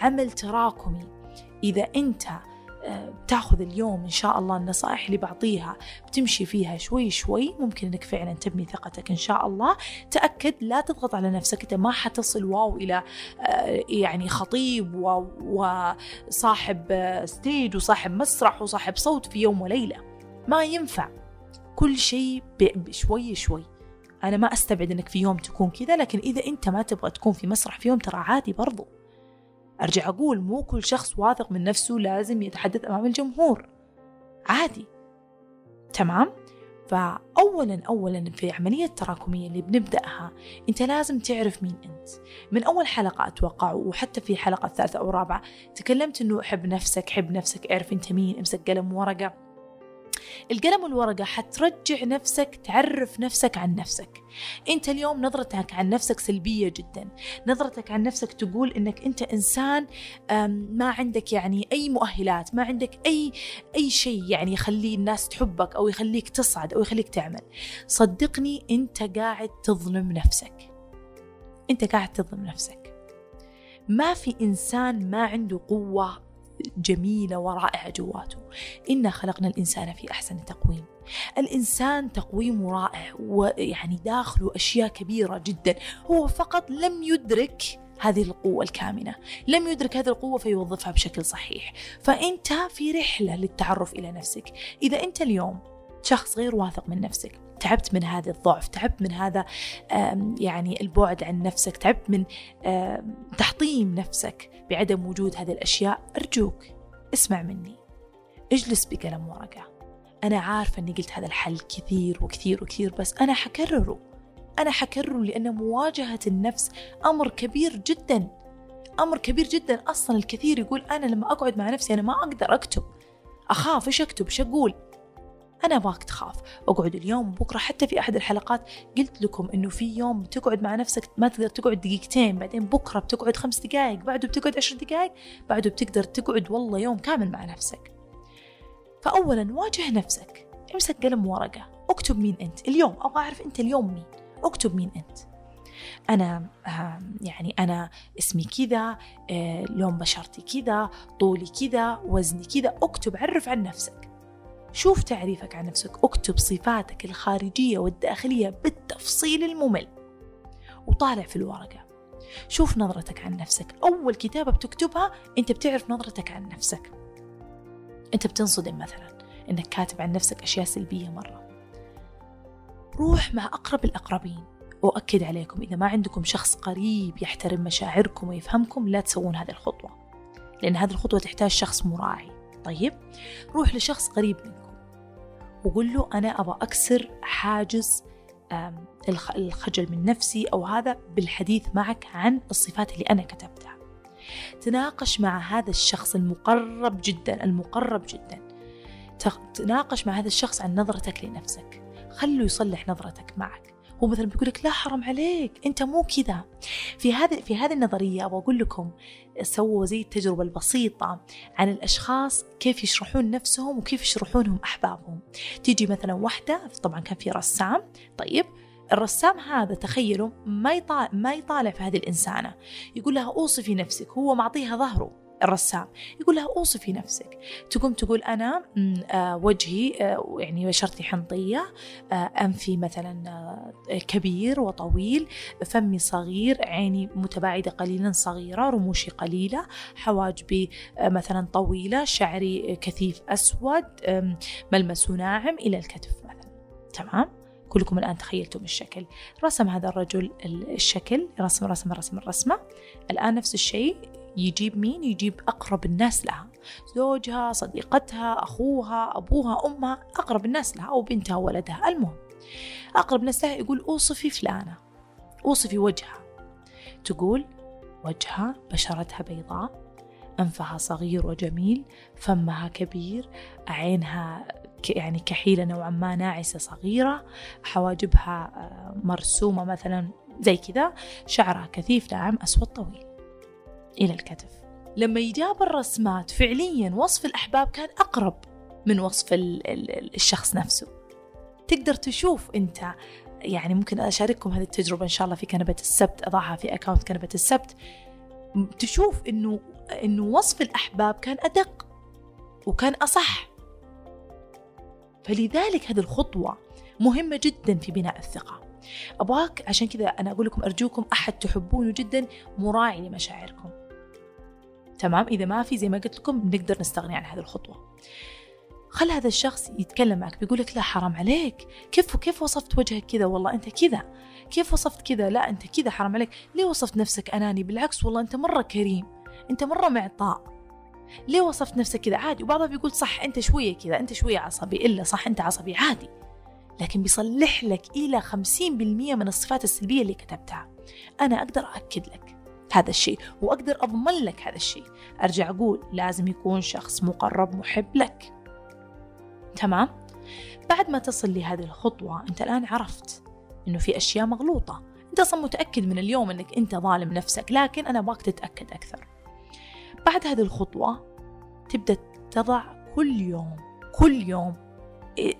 عمل تراكمي. إذا أنت بتاخذ اليوم إن شاء الله النصائح اللي بعطيها بتمشي فيها شوي شوي ممكن إنك فعلا تبني ثقتك إن شاء الله. تأكد لا تضغط على نفسك أنت ما حتصل wow إلى آه، يعني خطيب وصاحب stage وصاحب مسرح وصاحب صوت في يوم وليلة. ما ينفع. كل شيء بشوي شوي. أنا ما أستبعد أنك في يوم تكون كذا لكن إذا أنت ما تبغى تكون في مسرح في يوم ترى عادي برضو. أرجع أقول مو كل شخص واثق من نفسه لازم يتحدث أمام الجمهور. عادي. تمام؟ فأولا أولا في عملية التراكمية اللي بنبدأها أنت لازم تعرف مين أنت. من أول حلقة أتوقع وحتى في حلقة الثالثة أو الرابعة تكلمت أنه حب نفسك حب نفسك اعرف أنت مين امسك قلم ورقة. القلم والورقة حترجع نفسك تعرف نفسك عن نفسك. انت اليوم نظرتك عن نفسك سلبية جدا. نظرتك عن نفسك تقول إنك أنت إنسان ما عندك يعني أي مؤهلات ما عندك أي أي شيء يعني يخلي الناس تحبك أو يخليك تصعد أو يخليك تعمل. صدقني أنت قاعد تظلم نفسك. أنت قاعد تظلم نفسك. ما في إنسان ما عنده قوة جميلة ورائعة جواته. إنا خلقنا الإنسان في أحسن تقويم. الإنسان تقويمه رائع ويعني داخله أشياء كبيرة جدا. هو فقط لم يدرك هذه القوة الكامنة. لم يدرك هذه القوة فيوظفها بشكل صحيح. فأنت في رحلة للتعرف إلى نفسك. إذا أنت اليوم شخص غير واثق من نفسك. تعبت من هذا الضعف تعبت من هذا يعني البعد عن نفسك تعبت من تحطيم نفسك بعدم وجود هذه الأشياء. أرجوك اسمع مني. اجلس بقلم ورقة. أنا عارفة أني قلت هذا الحل كثير وكثير وكثير بس أنا حكرره. أنا حكرره لأن مواجهة النفس أمر كبير جدا. أمر كبير جدا. أصلا الكثير يقول أنا لما أقعد مع نفسي أنا ما أقدر أكتب. أخاف إيش أكتب؟ إيش أقول؟ أنا أبغاك تخاف. أقعد اليوم بكرة حتى في أحد الحلقات قلت لكم إنه في يوم بتقعد مع نفسك ما تقدر تقعد دقيقتين بعدين بكرة بتقعد خمس دقائق بعده بتقعد عشر دقائق بعده بتقدر تقعد والله يوم كامل مع نفسك. فأولا واجه نفسك. امسك قلم ورقة. اكتب مين أنت. اليوم. أبغى أعرف أنت اليوم مين. اكتب مين أنت. أنا يعني أنا اسمي كذا آه، لون بشرتي كذا طولي كذا وزني كذا. اكتب عرف عن نفسك. شوف تعريفك عن نفسك اكتب صفاتك الخارجية والداخلية بالتفصيل الممل وطالع في الورقة. شوف نظرتك عن نفسك. أول كتابة بتكتبها أنت بتعرف نظرتك عن نفسك. أنت بتنصدم مثلا أنك كاتب عن نفسك أشياء سلبية مرة. روح مع أقرب الأقربين وأكد عليكم إذا ما عندكم شخص قريب يحترم مشاعركم ويفهمكم لا تسوون هذه الخطوة لأن هذه الخطوة تحتاج شخص مراعي. طيب روح لشخص قريب منكم. وقول له أنا أبغى أكسر حاجز الخجل من نفسي أو هذا بالحديث معك عن الصفات اللي أنا كتبتها. تناقش مع هذا الشخص المقرب جدا المقرب جدا. تناقش مع هذا الشخص عن نظرتك لنفسك. خلوا يصلح نظرتك معك. هو مثلا بيقول لك لا حرام عليك أنت مو كذا. في هذه في هذه النظرية أبغى أقول لكم سووا زي التجربة البسيطة عن الأشخاص كيف يشرحون نفسهم وكيف يشرحونهم أحبابهم. تيجي مثلا واحدة طبعا كان في رسام طيب الرسام هذا تخيلوا ما يطالع ما يطالع في هذه الإنسانة. يقول لها أوصفي نفسك هو معطيها ظهره. الرسام. يقول لها أوصفي نفسك. تقوم تقول أنا آه، وجهي آه، يعني بشرتي حنطية آه، أنفي مثلا كبير وطويل فمي صغير عيني متباعدة قليلا صغيرة رموشي قليلة حواجبي مثلا طويلة شعري كثيف أسود ملمسه ناعم إلى الكتف مثلا. تمام؟ كلكم الآن تخيلتم الشكل. رسم هذا الرجل الشكل رسم رسم رسم الرسمة الآن نفس الشيء. يجيب مين؟ يجيب أقرب الناس لها. زوجها صديقتها أخوها أبوها أمها أقرب الناس لها أو بنتها ولدها المهم أقرب الناس لها يقول أوصفي فلانة. أوصفي وجهها. تقول وجهها بشرتها بيضاء أنفها صغير وجميل فمها كبير عينها يعني كحيلة نوعا ما ناعسة صغيرة حواجبها آه، مرسومة مثلا زي كذا شعرها كثيف ناعم أسود طويل. إلى الكتف. لما يجاب الرسمات فعليا وصف الأحباب كان أقرب من وصف الشخص نفسه. تقدر تشوف أنت يعني ممكن أشارككم هذه التجربة إن شاء الله في كنبة السبت أضعها في أكاونت كنبة السبت. تشوف إنه إنه وصف الأحباب كان أدق وكان أصح. فلذلك هذه الخطوة مهمة جدا في بناء الثقة. أبغاك عشان كذا أنا أقول لكم أرجوكم أحد تحبونه جدا مراعي لمشاعركم. تمام؟ إذا ما في زي ما قلت لكم نقدر نستغني عن هذه الخطوة. خل هذا الشخص يتكلم معك بيقول لك لا حرام عليك. كيف كيف وصفت وجهك كذا؟ والله أنت كذا. كيف وصفت كذا؟ لا أنت كذا حرام عليك. ليه وصفت نفسك أناني؟ بالعكس والله أنت مرة كريم. أنت مرة معطاء. ليه وصفت نفسك كذا؟ عادي. وبعضها بيقول صح أنت شوية كذا أنت شوية عصبي. إلا صح أنت عصبي عادي. لكن بيصلح لك إلى 50% من الصفات السلبية اللي كتبتها. أنا أقدر اكد لك. هذا الشيء وأقدر أضمن لك هذا الشيء. أرجع أقول لازم يكون شخص مقرب محب لك. تمام؟ بعد ما تصل لهذه الخطوة أنت الآن عرفت إنه في أشياء مغلوطة. أنت أصلا متأكد من اليوم إنك أنت ظالم نفسك لكن أنا أبغاك تتأكد أكثر. بعد هذه الخطوة تبدأ تضع كل يوم كل يوم.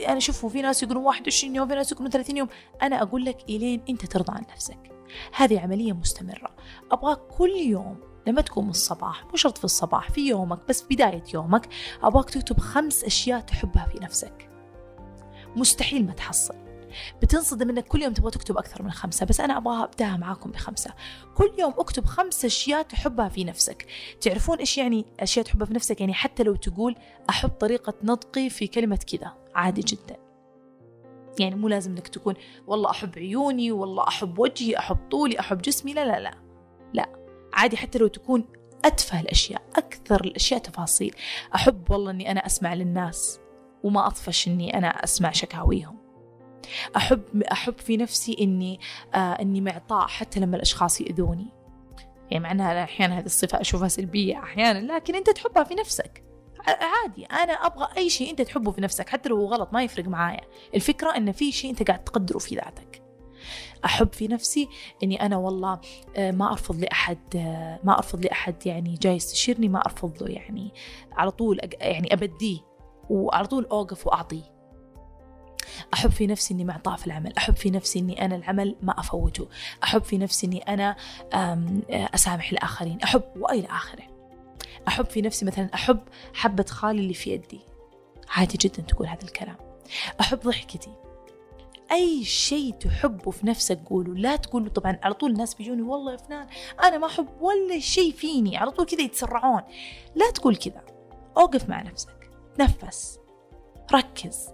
أنا شوفوا في ناس يقولون 21 يوم في ناس يقولون 30 يوم. أنا أقول لك إلين أنت ترضى عن نفسك. هذه عملية مستمرة. أبغاك كل يوم لما تقوم الصباح مو شرط في الصباح في يومك بس في بداية يومك أبغاك تكتب خمس أشياء تحبها في نفسك. مستحيل ما تحصل. بتنصدم إنك كل يوم تبغى تكتب أكثر من خمسة بس أنا أبغاها أبداها معاكم بخمسة. كل يوم أكتب خمس أشياء تحبها في نفسك. تعرفون إيش يعني أشياء تحبها في نفسك؟ يعني حتى لو تقول أحب طريقة نطقي في كلمة كذا. عادي جدا. يعني مو لازم إنك تكون والله أحب عيوني والله أحب وجهي أحب طولي أحب جسمي لا لا لا لا. عادي حتى لو تكون أتفه الأشياء أكثر الأشياء تفاصيل. أحب والله أني أنا أسمع للناس وما أطفش أني أنا أسمع شكاويهم. أحب أحب في نفسي إني آه إني معطاء حتى لما الأشخاص يؤذوني يعني مع أنها أحيانا هذه الصفة أشوفها سلبية أحيانا لكن أنت تحبها في نفسك. عادي. أنا أبغى أي شيء أنت تحبه في نفسك حتى لو غلط ما يفرق معايا. الفكرة إن في شيء أنت قاعد تقدره في ذاتك. أحب في نفسي إني أنا والله آه، ما أرفض لأحد آه، ما أرفض لأحد يعني جاي يستشيرني ما أرفض له يعني على طول يعني أبديه وعلى طول أوقف وأعطيه. أحب في نفسي إني معطاء في العمل. أحب في نفسي إني أنا العمل ما أفوته. أحب في نفسي إني أنا أسامح الآخرين أحب وإلى آخره. أحب في نفسي مثلا أحب حبة خالي اللي في يدي. عادي جدا تقول هذا الكلام. أحب ضحكتي. أي شيء تحبه في نفسك قوله لا تقول طبعا على طول الناس بيجوني والله يا فلان أنا ما أحب ولا شيء فيني على طول كذا يتسرعون. لا تقول كذا. أوقف مع نفسك. تنفس ركز.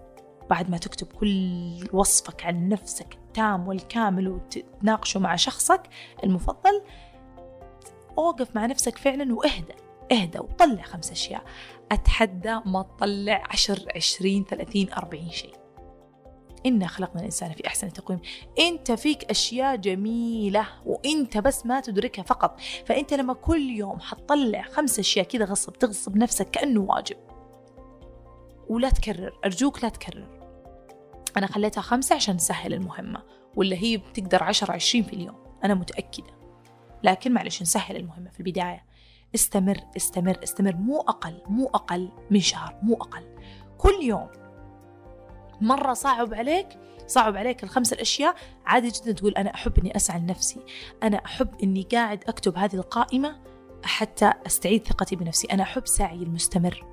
بعد ما تكتب كل وصفك عن نفسك التام والكامل وتناقشه مع شخصك المفضل أوقف مع نفسك فعلا واهدى اهدى وطلع خمس أشياء. أتحدى ما تطلع عشر عشرين ثلاثين أربعين شيء. إنا خلقنا الإنسان في أحسن تقويم. أنت فيك أشياء جميلة وأنت بس ما تدركها فقط. فأنت لما كل يوم حتطلع خمس أشياء كذا غصب تغصب نفسك كأنه واجب. ولا تكرر أرجوك لا تكرر. أنا خليتها خمسة عشان نسهل المهمة ولا هي بتقدر عشر عشرين في اليوم. أنا متأكدة. لكن معلش نسهل المهمة في البداية. استمر استمر استمر مو أقل مو أقل من شهر مو أقل. كل يوم مرة صعب عليك صعب عليك الخمس الأشياء عادي جدا تقول أنا أحب أني أسعى لنفسي أنا أحب أني قاعد أكتب هذه القائمة حتى أستعيد ثقتي بنفسي. أنا أحب سعي المستمر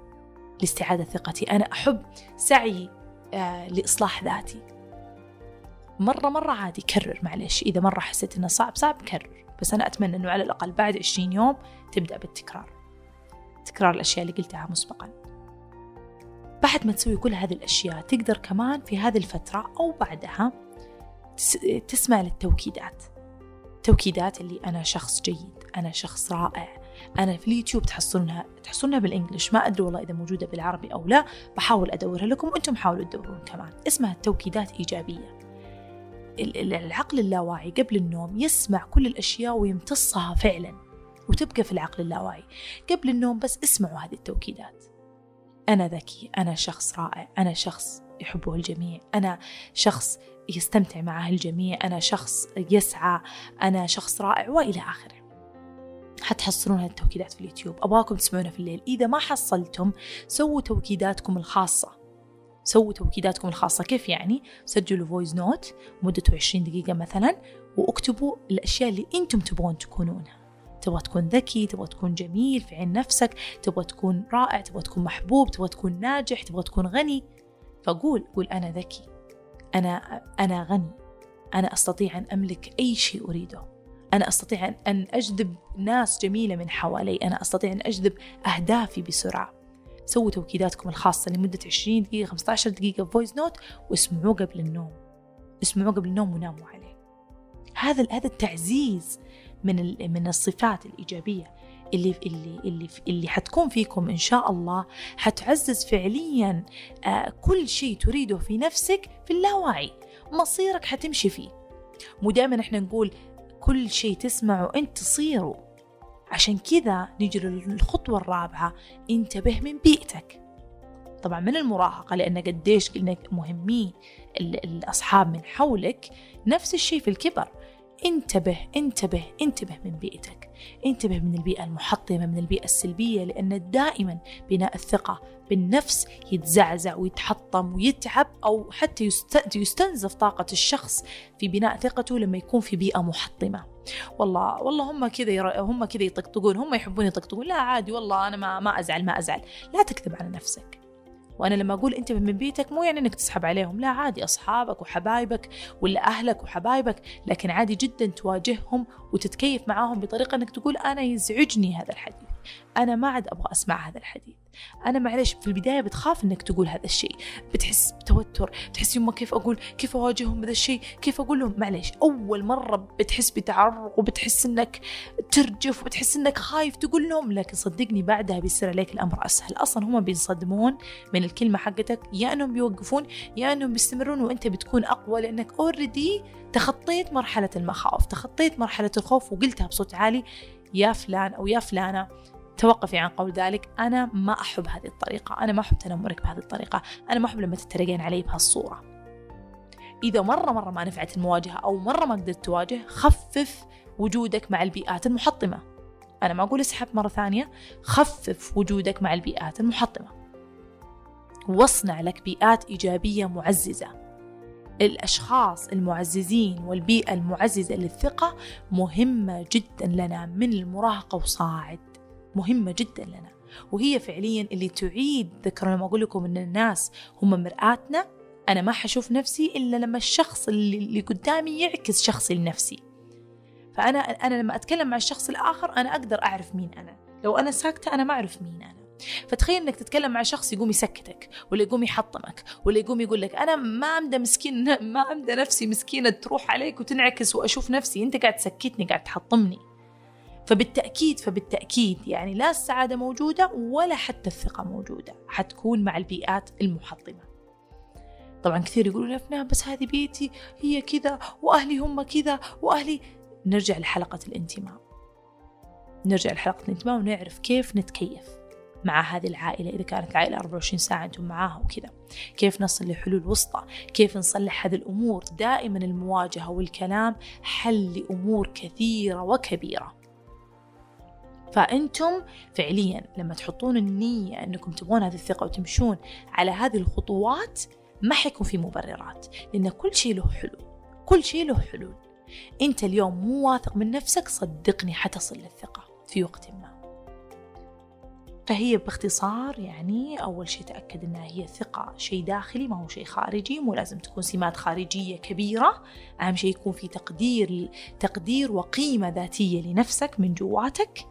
لاستعادة ثقتي. أنا أحب سعي آه لإصلاح ذاتي. مرة مرة عادي كرر معلش إذا مرة حسيت إنه صعب صعب كرر. بس أنا أتمنى إنه على الأقل بعد 20 يوم تبدأ بالتكرار. تكرار الأشياء اللي قلتها مسبقاً. بعد ما تسوي كل هذه الأشياء تقدر كمان في هذه الفترة أو بعدها تسمع للتوكيدات. توكيدات اللي أنا شخص جيد أنا شخص رائع. أنا في اليوتيوب تحصلونها تحصلونها بالإنجلش. ما أدري والله إذا موجودة بالعربي أو لا بحاول أدورها لكم وأنتم حاولوا تدورون كمان. اسمها توكيدات إيجابية. العقل اللاواعي قبل النوم يسمع كل الأشياء ويمتصها فعلا وتبقى في العقل اللاواعي. قبل النوم بس اسمعوا هذه التوكيدات. أنا ذكي أنا شخص رائع أنا شخص يحبه الجميع أنا شخص يستمتع معه الجميع أنا شخص يسعى أنا شخص رائع وإلى آخره. حتحصلون التوكيدات في اليوتيوب. أبغاكم تسمعونها في الليل. إذا ما حصلتم سووا توكيداتكم الخاصة. سووا توكيداتكم الخاصة. كيف يعني؟ سجلوا voice note مدته 20 دقيقة مثلا واكتبوا الأشياء اللي أنتم تبغون تكونونها. تبغى تكون ذكي تبغى تكون جميل في عين نفسك تبغى تكون رائع تبغى تكون محبوب تبغى تكون ناجح تبغى تكون غني. فقول قول أنا ذكي أنا أنا غني أنا أستطيع أن أملك أي شيء أريده. أنا أستطيع أن أجذب ناس جميلة من حوالي أنا أستطيع أن أجذب أهدافي بسرعة. سووا توكيداتكم الخاصة لمدة 20 دقيقة 15 دقيقة voice note واسمعوه قبل النوم. اسمعوه قبل النوم وناموا عليه. هذا هذا التعزيز من من الصفات الإيجابية اللي اللي اللي اللي حتكون فيكم إن شاء الله حتعزز فعليا آه، كل شيء تريده في نفسك في اللاواعي مصيرك حتمشي فيه. مو دائما إحنا نقول كل شيء تسمعه أنت تصيره. عشان كذا نيجي للخطوة الرابعة انتبه من بيئتك. طبعا من المراهقة لأن قديش قلنا مهمين الأصحاب من حولك نفس الشيء في الكبر. انتبه انتبه انتبه من بيئتك. انتبه من البيئة المحطمة من البيئة السلبية لأن دائما بناء الثقة بالنفس يتزعزع ويتحطم ويتعب أو حتى يستنزف طاقة الشخص في بناء ثقته لما يكون في بيئة محطمة. والله والله هم كذا هم كذا يطقطقون هم يحبون يطقطقون. لا عادي والله أنا ما ما أزعل ما أزعل. لا تكذب على نفسك. وأنا لما أقول أنت من بيتك مو يعني إنك تسحب عليهم. لا عادي أصحابك وحبايبك ولا أهلك وحبايبك لكن عادي جدا تواجههم وتتكيف معاهم بطريقة إنك تقول أنا يزعجني هذا الحديث. أنا ما عاد أبغى أسمع هذا الحديث. أنا معلش في البداية بتخاف إنك تقول هذا الشيء. بتحس بتوتر بتحس يما كيف أقول كيف أواجههم بهذا الشيء كيف أقول لهم؟ معلش أول مرة بتحس بتعرق وبتحس إنك ترجف وبتحس إنك خايف تقول لهم. لكن صدقني بعدها بيصير عليك الأمر أسهل. أصلا هم بينصدمون من الكلمة حقتك. يا إنهم بيوقفون يا إنهم بيستمرون وأنت بتكون أقوى لأنك اوريدي تخطيت مرحلة المخاوف تخطيت مرحلة الخوف وقلتها بصوت عالي يا فلان أو يا فلانة توقفي عن قول ذلك. أنا ما أحب هذه الطريقة. أنا ما أحب تنمرك بهذه الطريقة. أنا ما أحب لما تتريقين علي بهالصورة. إذا مرة مرة ما نفعت المواجهة أو مرة ما قدرت تواجه خفف وجودك مع البيئات المحطمة. أنا ما أقول اسحب مرة ثانية. خفف وجودك مع البيئات المحطمة. واصنع لك بيئات إيجابية معززة. الأشخاص المعززين والبيئة المعززة للثقة مهمة جدا لنا من المراهقة وصاعد مهمة جدا لنا. وهي فعليا اللي تعيد ذكر لما أقول لكم أن الناس هم مرآتنا أنا ما حشوف نفسي إلا لما الشخص اللي, قدامي يعكس شخصي لنفسي. فأنا أنا لما أتكلم مع الشخص الآخر أنا أقدر أعرف مين أنا. لو أنا ساكتة أنا ما أعرف مين أنا. فتخيل إنك تتكلم مع شخص يقوم يسكتك ولا يقوم يحطمك ولا يقوم يقول لك أنا ما أمدى مسكين ما أمدى نفسي مسكينة تروح عليك وتنعكس وأشوف نفسي أنت قاعد تسكتني قاعد تحطمني. فبالتأكيد فبالتأكيد يعني لا السعادة موجودة ولا حتى الثقة موجودة حتكون مع البيئات المحطمة. طبعا كثير يقولون أفنان بس هذه بيتي هي كذا وأهلي هم كذا وأهلي. نرجع لحلقة الانتماء. نرجع لحلقة الانتماء ونعرف كيف نتكيف مع هذه العائلة. إذا كانت العائلة 24 ساعة أنتم معاها وكذا. كيف نصل لحلول وسطى؟ كيف نصلح هذه الأمور؟ دائما المواجهة والكلام حل لأمور كثيرة وكبيرة. فأنتم فعليا لما تحطون النية أنكم تبغون هذه الثقة وتمشون على هذه الخطوات ما حيكون في مبررات لأن كل شيء له حلول كل شيء له حلول. أنت اليوم مو واثق من نفسك صدقني حتصل للثقة في وقت ما. فهي باختصار يعني أول شيء تأكد أنها هي ثقة شيء داخلي ما هو شيء خارجي مو لازم تكون سمات خارجية كبيرة. أهم شيء يكون في تقدير تقدير وقيمة ذاتية لنفسك من جواتك.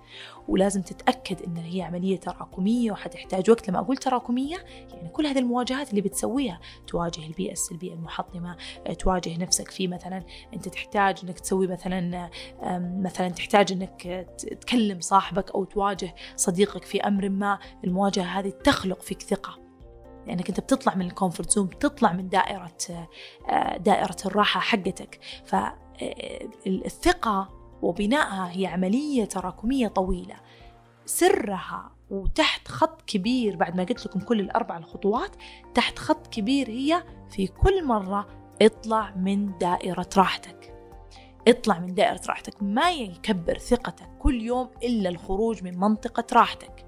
ولازم تتأكد إن هي عملية تراكمية وحتحتاج وقت. لما أقول تراكمية يعني كل هذه المواجهات اللي بتسويها تواجه البيئة السلبية المحطمة آه، تواجه نفسك في مثلا أنت تحتاج إنك تسوي مثلا مثلا تحتاج إنك تكلم صاحبك أو تواجه صديقك في أمر ما. المواجهة هذه تخلق فيك ثقة. لأنك أنت بتطلع من ال comfort zone بتطلع من دائرة آه، دائرة الراحة حقتك. فالثقة آه، وبنائها هي عملية تراكمية طويلة. سرها وتحت خط كبير بعد ما قلت لكم كل الأربع الخطوات تحت خط كبير هي في كل مرة اطلع من دائرة راحتك. اطلع من دائرة راحتك ما يكبر ثقتك كل يوم إلا الخروج من منطقة راحتك.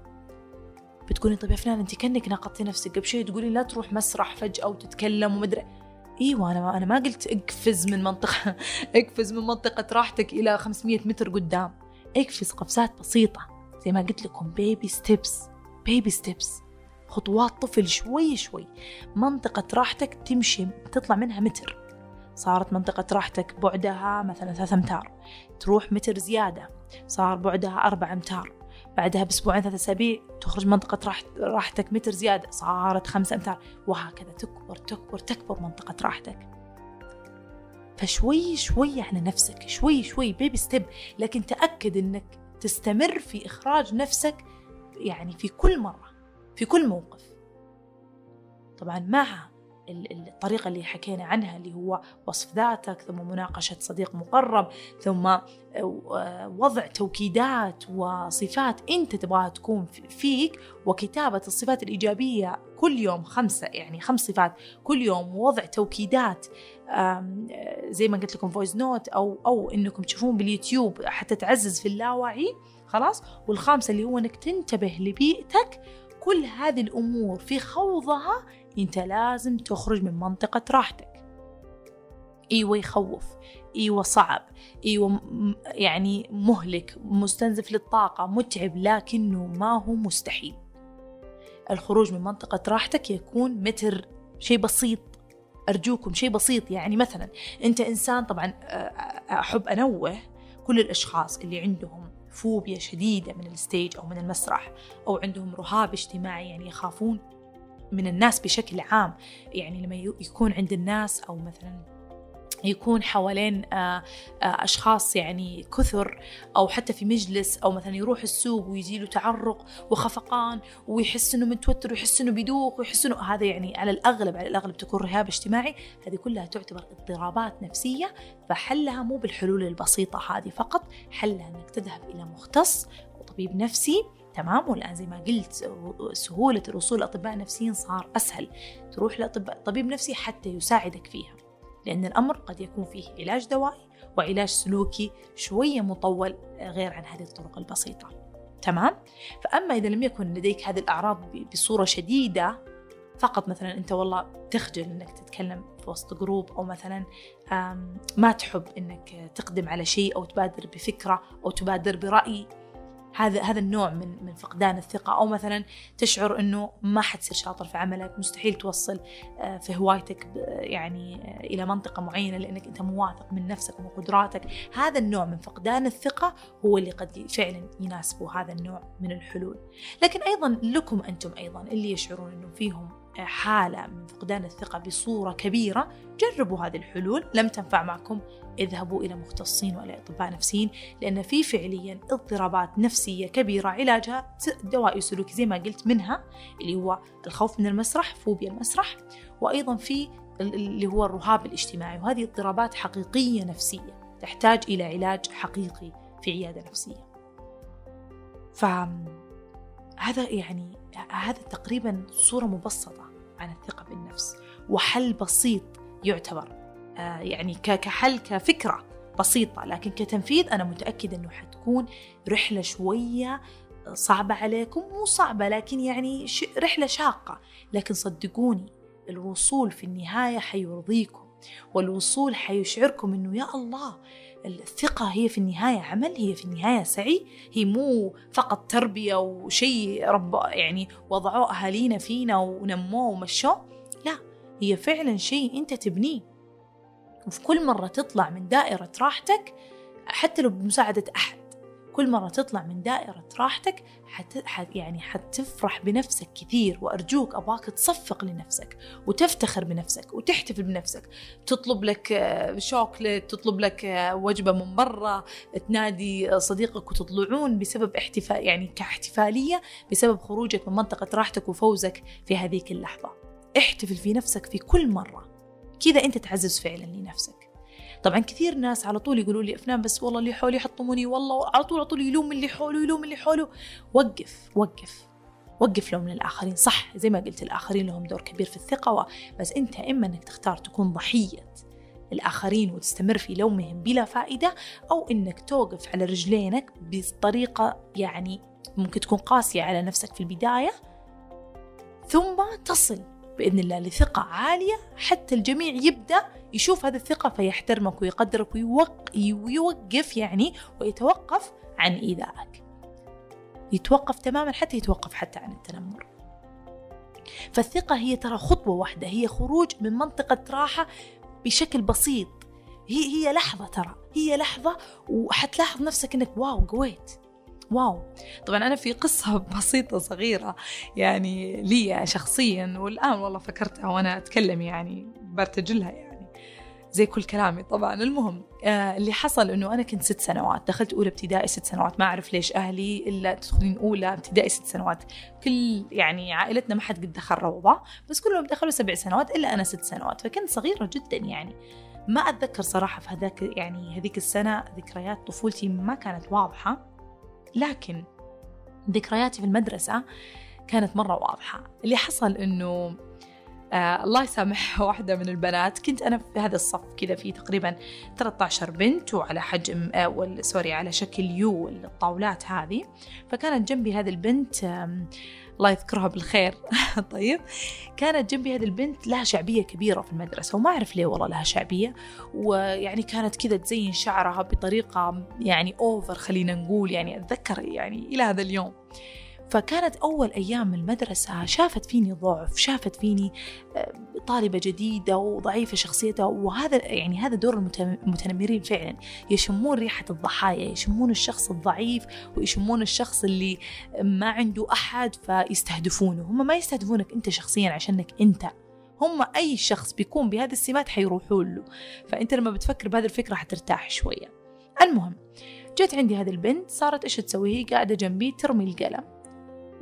بتقولي طيب يا فلان انت كأنك ناقضتي نفسك قبل شوي تقولي لا تروح مسرح فجأة وتتكلم ومدري إيوه أنا ما أنا ما قلت اقفز من منطقة اقفز من منطقة راحتك إلى 500 متر قدام. اقفز قفزات بسيطة زي ما قلت لكم baby steps baby steps خطوات طفل شوي شوي. منطقة راحتك تمشي تطلع منها متر. صارت منطقة راحتك بعدها مثلا ثلاثة أمتار. تروح متر زيادة صار بعدها أربع أمتار. بعدها بأسبوعين ثلاثة أسابيع تخرج منطقة راحت راحتك متر زيادة. صارت خمسة أمتار وهكذا تكبر تكبر تكبر منطقة راحتك. فشوي شوي على نفسك. شوي شوي بيبي ستيب لكن تأكد أنك تستمر في إخراج نفسك يعني في كل مرة في كل موقف. طبعا مع الطريقة اللي حكينا عنها اللي هو وصف ذاتك ثم مناقشة صديق مقرب ثم آه، وضع توكيدات وصفات أنت تبغاها تكون فيك وكتابة الصفات الإيجابية كل يوم خمسة يعني خمس صفات كل يوم ووضع توكيدات زي ما قلت لكم voice note أو أو إنكم تشوفون باليوتيوب حتى تعزز في اللاوعي خلاص؟ والخامسة اللي هو إنك تنتبه لبيئتك. كل هذه الأمور في خوضها أنت لازم تخرج من منطقة راحتك. أيوه يخوف أيوه صعب أيوه يعني مهلك مستنزف للطاقة متعب لكنه ما هو مستحيل. الخروج من منطقة راحتك يكون متر شيء بسيط. أرجوكم شيء بسيط يعني مثلا أنت إنسان طبعا أحب أنوه كل الأشخاص اللي عندهم فوبيا شديدة من الستيج أو من المسرح أو عندهم رهاب اجتماعي يعني يخافون. من الناس بشكل عام. يعني لما يكون عند الناس أو مثلا يكون حوالين آه، آه، أشخاص يعني كثر أو حتى في مجلس أو مثلا يروح السوق ويجي له تعرق وخفقان ويحس إنه متوتر ويحس إنه بيدوخ ويحس إنه هذا يعني على الأغلب على الأغلب تكون رهاب اجتماعي. هذه كلها تعتبر اضطرابات نفسية فحلها مو بالحلول البسيطة هذه فقط حلها إنك تذهب إلى مختص وطبيب نفسي تمام؟ والآن زي ما قلت سهولة الوصول لأطباء نفسيين صار أسهل. تروح لطبيب نفسي حتى يساعدك فيها. لأن الأمر قد يكون فيه علاج دوائي وعلاج سلوكي شوية مطول غير عن هذه الطرق البسيطة. تمام؟ فأما إذا لم يكن لديك هذه الأعراض بصورة شديدة فقط مثلا أنت والله تخجل أنك تتكلم في وسط جروب أو مثلا ما تحب أنك تقدم على شيء أو تبادر بفكرة أو تبادر برأي هذا هذا النوع من من فقدان الثقة. أو مثلا تشعر إنه ما حتصير شاطر في عملك مستحيل توصل آه، في هوايتك يعني آه، إلى منطقة معينة لأنك أنت مو واثق من نفسك ومن قدراتك. هذا النوع من فقدان الثقة هو اللي قد فعلا يناسبه هذا النوع من الحلول. لكن أيضا لكم أنتم أيضا اللي يشعرون أنه فيهم حالة من فقدان الثقة بصورة كبيرة جربوا هذه الحلول. لم تنفع معكم اذهبوا إلى مختصين وإلى أطباء نفسيين لأن في فعليا اضطرابات نفسية كبيرة علاجها دوائي سلوكي زي ما قلت منها اللي هو الخوف من المسرح فوبيا المسرح وأيضا في اللي هو الرهاب الاجتماعي وهذه اضطرابات حقيقية نفسية تحتاج إلى علاج حقيقي في عيادة نفسية. فهذا يعني هذا تقريبا صورة مبسطة عن الثقة بالنفس وحل بسيط يعتبر. آه، يعني كحل كفكرة بسيطة لكن كتنفيذ أنا متأكدة أنه حتكون رحلة شوية صعبة عليكم. مو صعبة لكن يعني رحلة شاقة. لكن صدقوني الوصول في النهاية حيرضيكم والوصول حيشعركم أنه يا الله الثقة هي في النهاية عمل هي في النهاية سعي هي مو فقط تربية وشيء رب يعني وضعوه أهالينا فينا ونموه ومشوه لا هي فعلا شيء أنت تبنيه. وفي كل مرة تطلع من دائرة راحتك حتى لو بمساعدة أحد. كل مرة تطلع من دائرة راحتك حت... يعني حتفرح بنفسك كثير وأرجوك أبغاك تصفق لنفسك وتفتخر بنفسك وتحتفل بنفسك. تطلب لك آه، شوكليت تطلب لك آه، وجبة من برا تنادي صديقك وتطلعون بسبب احتفال يعني كاحتفالية بسبب خروجك من منطقة راحتك وفوزك في هذيك اللحظة. احتفل في نفسك في كل مرة. كذا أنت تعزز فعلا لنفسك. طبعا كثير ناس على طول يقولوا لي أفنان بس والله اللي حولي يحطموني والله على طول على طول يلوم اللي حوله يلوم اللي حوله. وقف وقف وقف لوم من الآخرين صح زي ما قلت الآخرين لهم دور كبير في الثقة و... بس أنت إما أنك تختار تكون ضحية الآخرين وتستمر في لومهم بلا فائدة أو أنك توقف على رجلينك بطريقة يعني ممكن تكون قاسية على نفسك في البداية ثم تصل بإذن الله لثقة عالية حتى الجميع يبدأ يشوف هذه الثقة فيحترمك ويقدرك ويوقف يعني ويتوقف عن إيذائك. يتوقف تماما حتى يتوقف حتى عن التنمر. فالثقة هي ترى خطوة واحدة هي خروج من منطقة راحة بشكل بسيط. هي هي لحظة ترى هي لحظة وحتلاحظ نفسك إنك واو قويت. واو. طبعا أنا في قصة بسيطة صغيرة يعني لي شخصيا والآن والله فكرتها وأنا أتكلم يعني برتجلها يعني. زي كل كلامي. طبعا المهم آه اللي حصل إنه أنا كنت ست سنوات دخلت أولى ابتدائي ست سنوات. ما أعرف ليش أهلي إلا تدخلين أولى ابتدائي ست سنوات. كل يعني عائلتنا ما حد قد دخل روضة بس كلهم دخلوا سبع سنوات إلا أنا ست سنوات. فكنت صغيرة جدا يعني. ما أتذكر صراحة في هذاك يعني هذيك السنة ذكريات طفولتي ما كانت واضحة. لكن ذكرياتي في المدرسة كانت مرة واضحة. اللي حصل إنه آه الله يسامح واحدة من البنات. كنت أنا في هذا الصف كذا في تقريبا 13 بنت وعلى حجم آه سوري على شكل يو الطاولات هذه. فكانت جنبي هذه البنت آه الله يذكرها بالخير. طيب. كانت جنبي هذه البنت لها شعبية كبيرة في المدرسة وما أعرف ليه والله لها شعبية. ويعني كانت كذا تزين شعرها بطريقة يعني أوفر خلينا نقول يعني أتذكر يعني إلى هذا اليوم. فكانت أول أيام المدرسة شافت فيني ضعف شافت فيني آه، طالبة جديدة وضعيفة شخصيتها وهذا يعني هذا دور المتنمرين فعلا. يشمون ريحة الضحايا يشمون الشخص الضعيف ويشمون الشخص اللي ما عنده أحد فيستهدفونه. هم ما يستهدفونك أنت شخصيا عشانك أنت. هم أي شخص بيكون بهذه السمات حيروحون له. فأنت لما بتفكر بهذه الفكرة حترتاح شوية. المهم جت عندي هذه البنت صارت إيش تسوي؟ هي قاعدة جنبي ترمي القلم.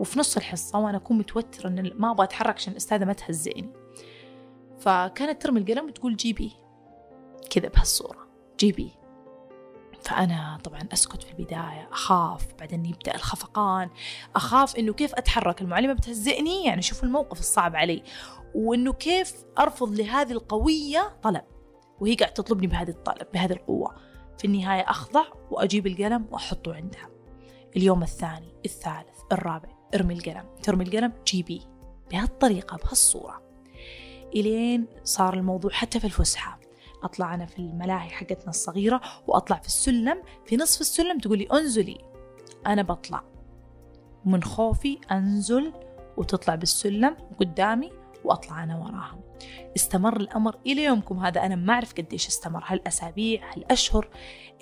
وفي نص الحصة وأنا أكون متوترة إن ما أبغى أتحرك عشان الأستاذة ما تهزئني. فكانت ترمي القلم وتقول جيبي كذا بهالصورة. جيبي فأنا طبعا أسكت في البداية. أخاف. بعدين يبدأ الخفقان. أخاف إنه كيف أتحرك؟ المعلمة بتهزئني؟ يعني شوفوا الموقف الصعب علي. وإنه كيف أرفض لهذه القوية طلب. وهي قاعدة تطلبني بهذه الطلب بهذه القوة. في النهاية أخضع وأجيب القلم وأحطه عندها. اليوم الثاني الثالث الرابع. ارمي القلم. ترمي القلم جيبي بهالطريقة بهالصورة. إلين صار الموضوع حتى في الفسحة. أطلع أنا في الملاهي حقتنا الصغيرة وأطلع في السلم. في نصف السلم تقولي انزلي. أنا بطلع. من خوفي أنزل وتطلع بالسلم قدامي وأطلع أنا وراها استمر الأمر إلى يومكم. هذا أنا ما أعرف قديش استمر. هل أسابيع هل أشهر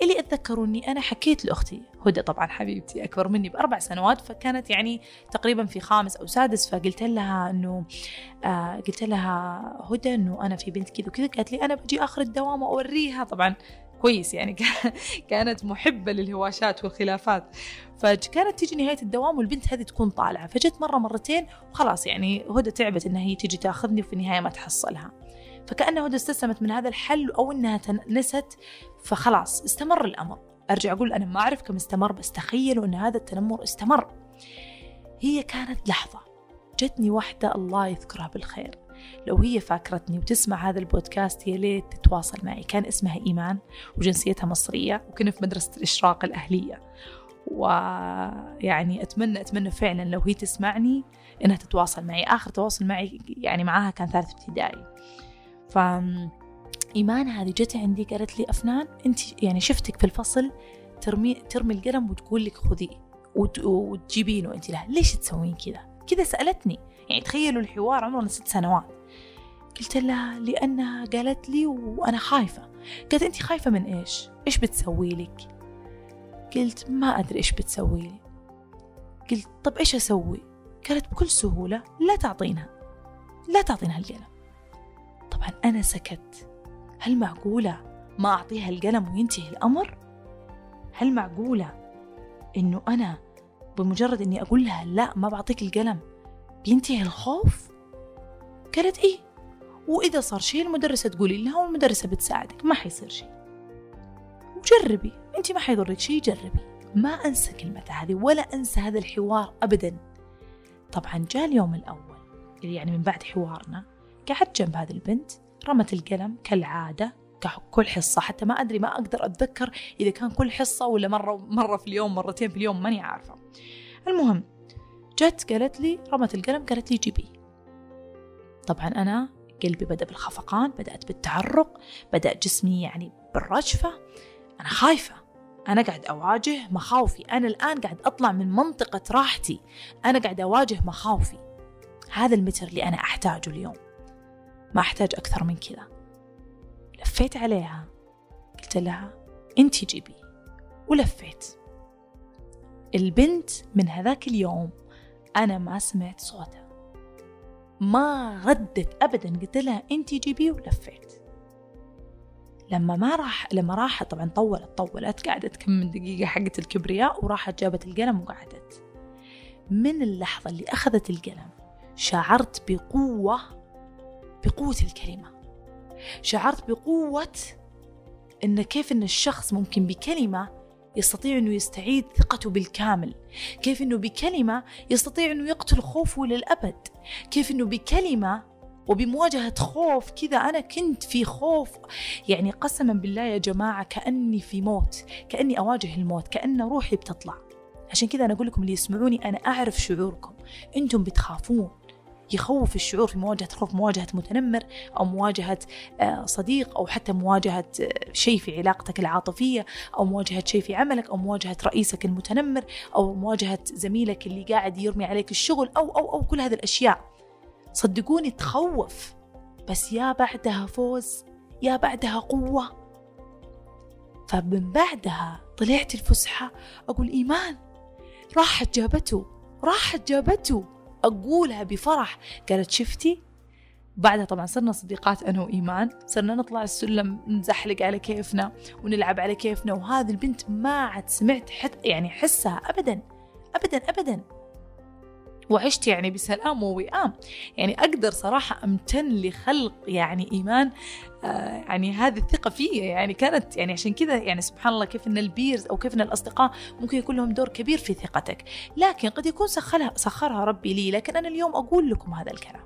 اللي أتذكروا أني أنا حكيت لأختي. هدى طبعا حبيبتي أكبر مني بأربع سنوات فكانت يعني تقريبا في خامس أو سادس فقلت لها أنه آه قلت لها هدى أنه أنا في بنت كذا وكذا. قالت لي أنا بجي آخر الدوام وأوريها. طبعا كويس يعني كانت محبة للهواشات والخلافات. فكانت تيجي نهاية الدوام والبنت هذه تكون طالعة. فجت مرة مرتين وخلاص يعني هدى تعبت إنها هي تيجي تأخذني وفي النهاية ما تحصلها. فكأن هدى استسلمت من هذا الحل أو إنها نست فخلاص استمر الأمر. أرجع أقول أنا ما أعرف كم استمر بس تخيلوا أن هذا التنمر استمر. هي كانت لحظة جتني واحدة الله يذكرها بالخير. لو هي فاكرتني وتسمع هذا البودكاست يا ليت تتواصل معي. كان اسمها إيمان وجنسيتها مصرية وكنا في مدرسة الإشراق الأهلية. ويعني أتمنى أتمنى فعلا لو هي تسمعني إنها تتواصل معي. آخر تواصل معي يعني معاها كان ثالث ابتدائي. ف إيمان هذه جت عندي قالت لي أفنان أنت يعني شفتك في الفصل ترمي ترمي القلم وتقول لك خذيه وتجيبينه أنت لها ليش تسوين كذا؟ كذا سألتني. يعني تخيلوا الحوار عمرنا ست سنوات. قلت لها لأنها قالت لي وأنا خايفة. قالت أنت خايفة من إيش؟ إيش بتسوي لك؟ قلت ما أدري إيش بتسوي لي. قلت طب إيش أسوي؟ قالت بكل سهولة لا تعطينها. لا تعطينها القلم. طبعا أنا سكت. هل معقولة ما أعطيها القلم وينتهي الأمر؟ هل معقولة إنه أنا بمجرد إني أقول لها لا ما بعطيك القلم بينتهي الخوف؟ قالت إيه؟ وإذا صار شيء المدرسة تقولي لها والمدرسة بتساعدك ما حيصير شيء وجربي أنت ما حيضرك شيء جربي. ما أنسى كلمة هذه ولا أنسى هذا الحوار أبدا. طبعا جاء اليوم الأول يعني من بعد حوارنا قعدت جنب هذه البنت رمت القلم كالعادة كل حصة حتى ما أدري ما أقدر أتذكر إذا كان كل حصة ولا مرة مرة في اليوم مرتين في اليوم ماني عارفة. المهم جت قالت لي رمت القلم قالت لي جيبي. طبعا أنا قلبي بدأ بالخفقان بدأت بالتعرق بدأ جسمي يعني بالرجفة. أنا خايفة. أنا قاعد أواجه مخاوفي. أنا الآن قاعد أطلع من منطقة راحتي. أنا قاعد أواجه مخاوفي. هذا المتر اللي أنا أحتاجه اليوم. ما أحتاج أكثر من كذا. لفيت عليها. قلت لها أنت جيبي. ولفيت. البنت من هذاك اليوم أنا ما سمعت صوتها. ما ردت أبدا قلت لها أنت جيبي ولفيت. لما ما راح لما راحت طبعا طولت طولت قعدت كم من دقيقة حقت الكبرياء وراحت جابت القلم وقعدت. من اللحظة اللي أخذت القلم شعرت بقوة بقوة الكلمة. شعرت بقوة إن كيف إن الشخص ممكن بكلمة يستطيع أنه يستعيد ثقته بالكامل. كيف أنه بكلمة يستطيع أنه يقتل خوفه للأبد. كيف أنه بكلمة وبمواجهة خوف كذا أنا كنت في خوف. يعني قسما بالله يا جماعة كأني في موت كأني أواجه الموت كأن روحي بتطلع. عشان كذا أنا أقول لكم اللي يسمعوني أنا أعرف شعوركم. أنتم بتخافون. يخوف الشعور في مواجهة خوف مواجهة متنمر أو مواجهة آه، صديق أو حتى مواجهة آه، شيء في علاقتك العاطفية أو مواجهة شيء في عملك أو مواجهة رئيسك المتنمر أو مواجهة زميلك اللي قاعد يرمي عليك الشغل أو أو أو كل هذه الأشياء. صدقوني تخوف بس يا بعدها فوز يا بعدها قوة. فمن بعدها طلعت الفسحة أقول إيمان راحت جابته راحت جابته. أقولها بفرح. قالت شفتي؟ بعدها طبعا صرنا صديقات أنا وإيمان. صرنا نطلع السلم نزحلق على كيفنا ونلعب على كيفنا. وهذه البنت ما عاد سمعت حت يعني حسها أبدا أبدا أبدا. وعشت يعني بسلام ووئام. يعني أقدر صراحة أمتن لخلق يعني إيمان آه يعني هذه الثقة فيا. يعني كانت يعني عشان كذا يعني سبحان الله كيف أن البيرز أو كيف أن الأصدقاء ممكن يكون لهم دور كبير في ثقتك. لكن قد يكون سخرها, سخرها ربي لي لكن أنا اليوم أقول لكم هذا الكلام.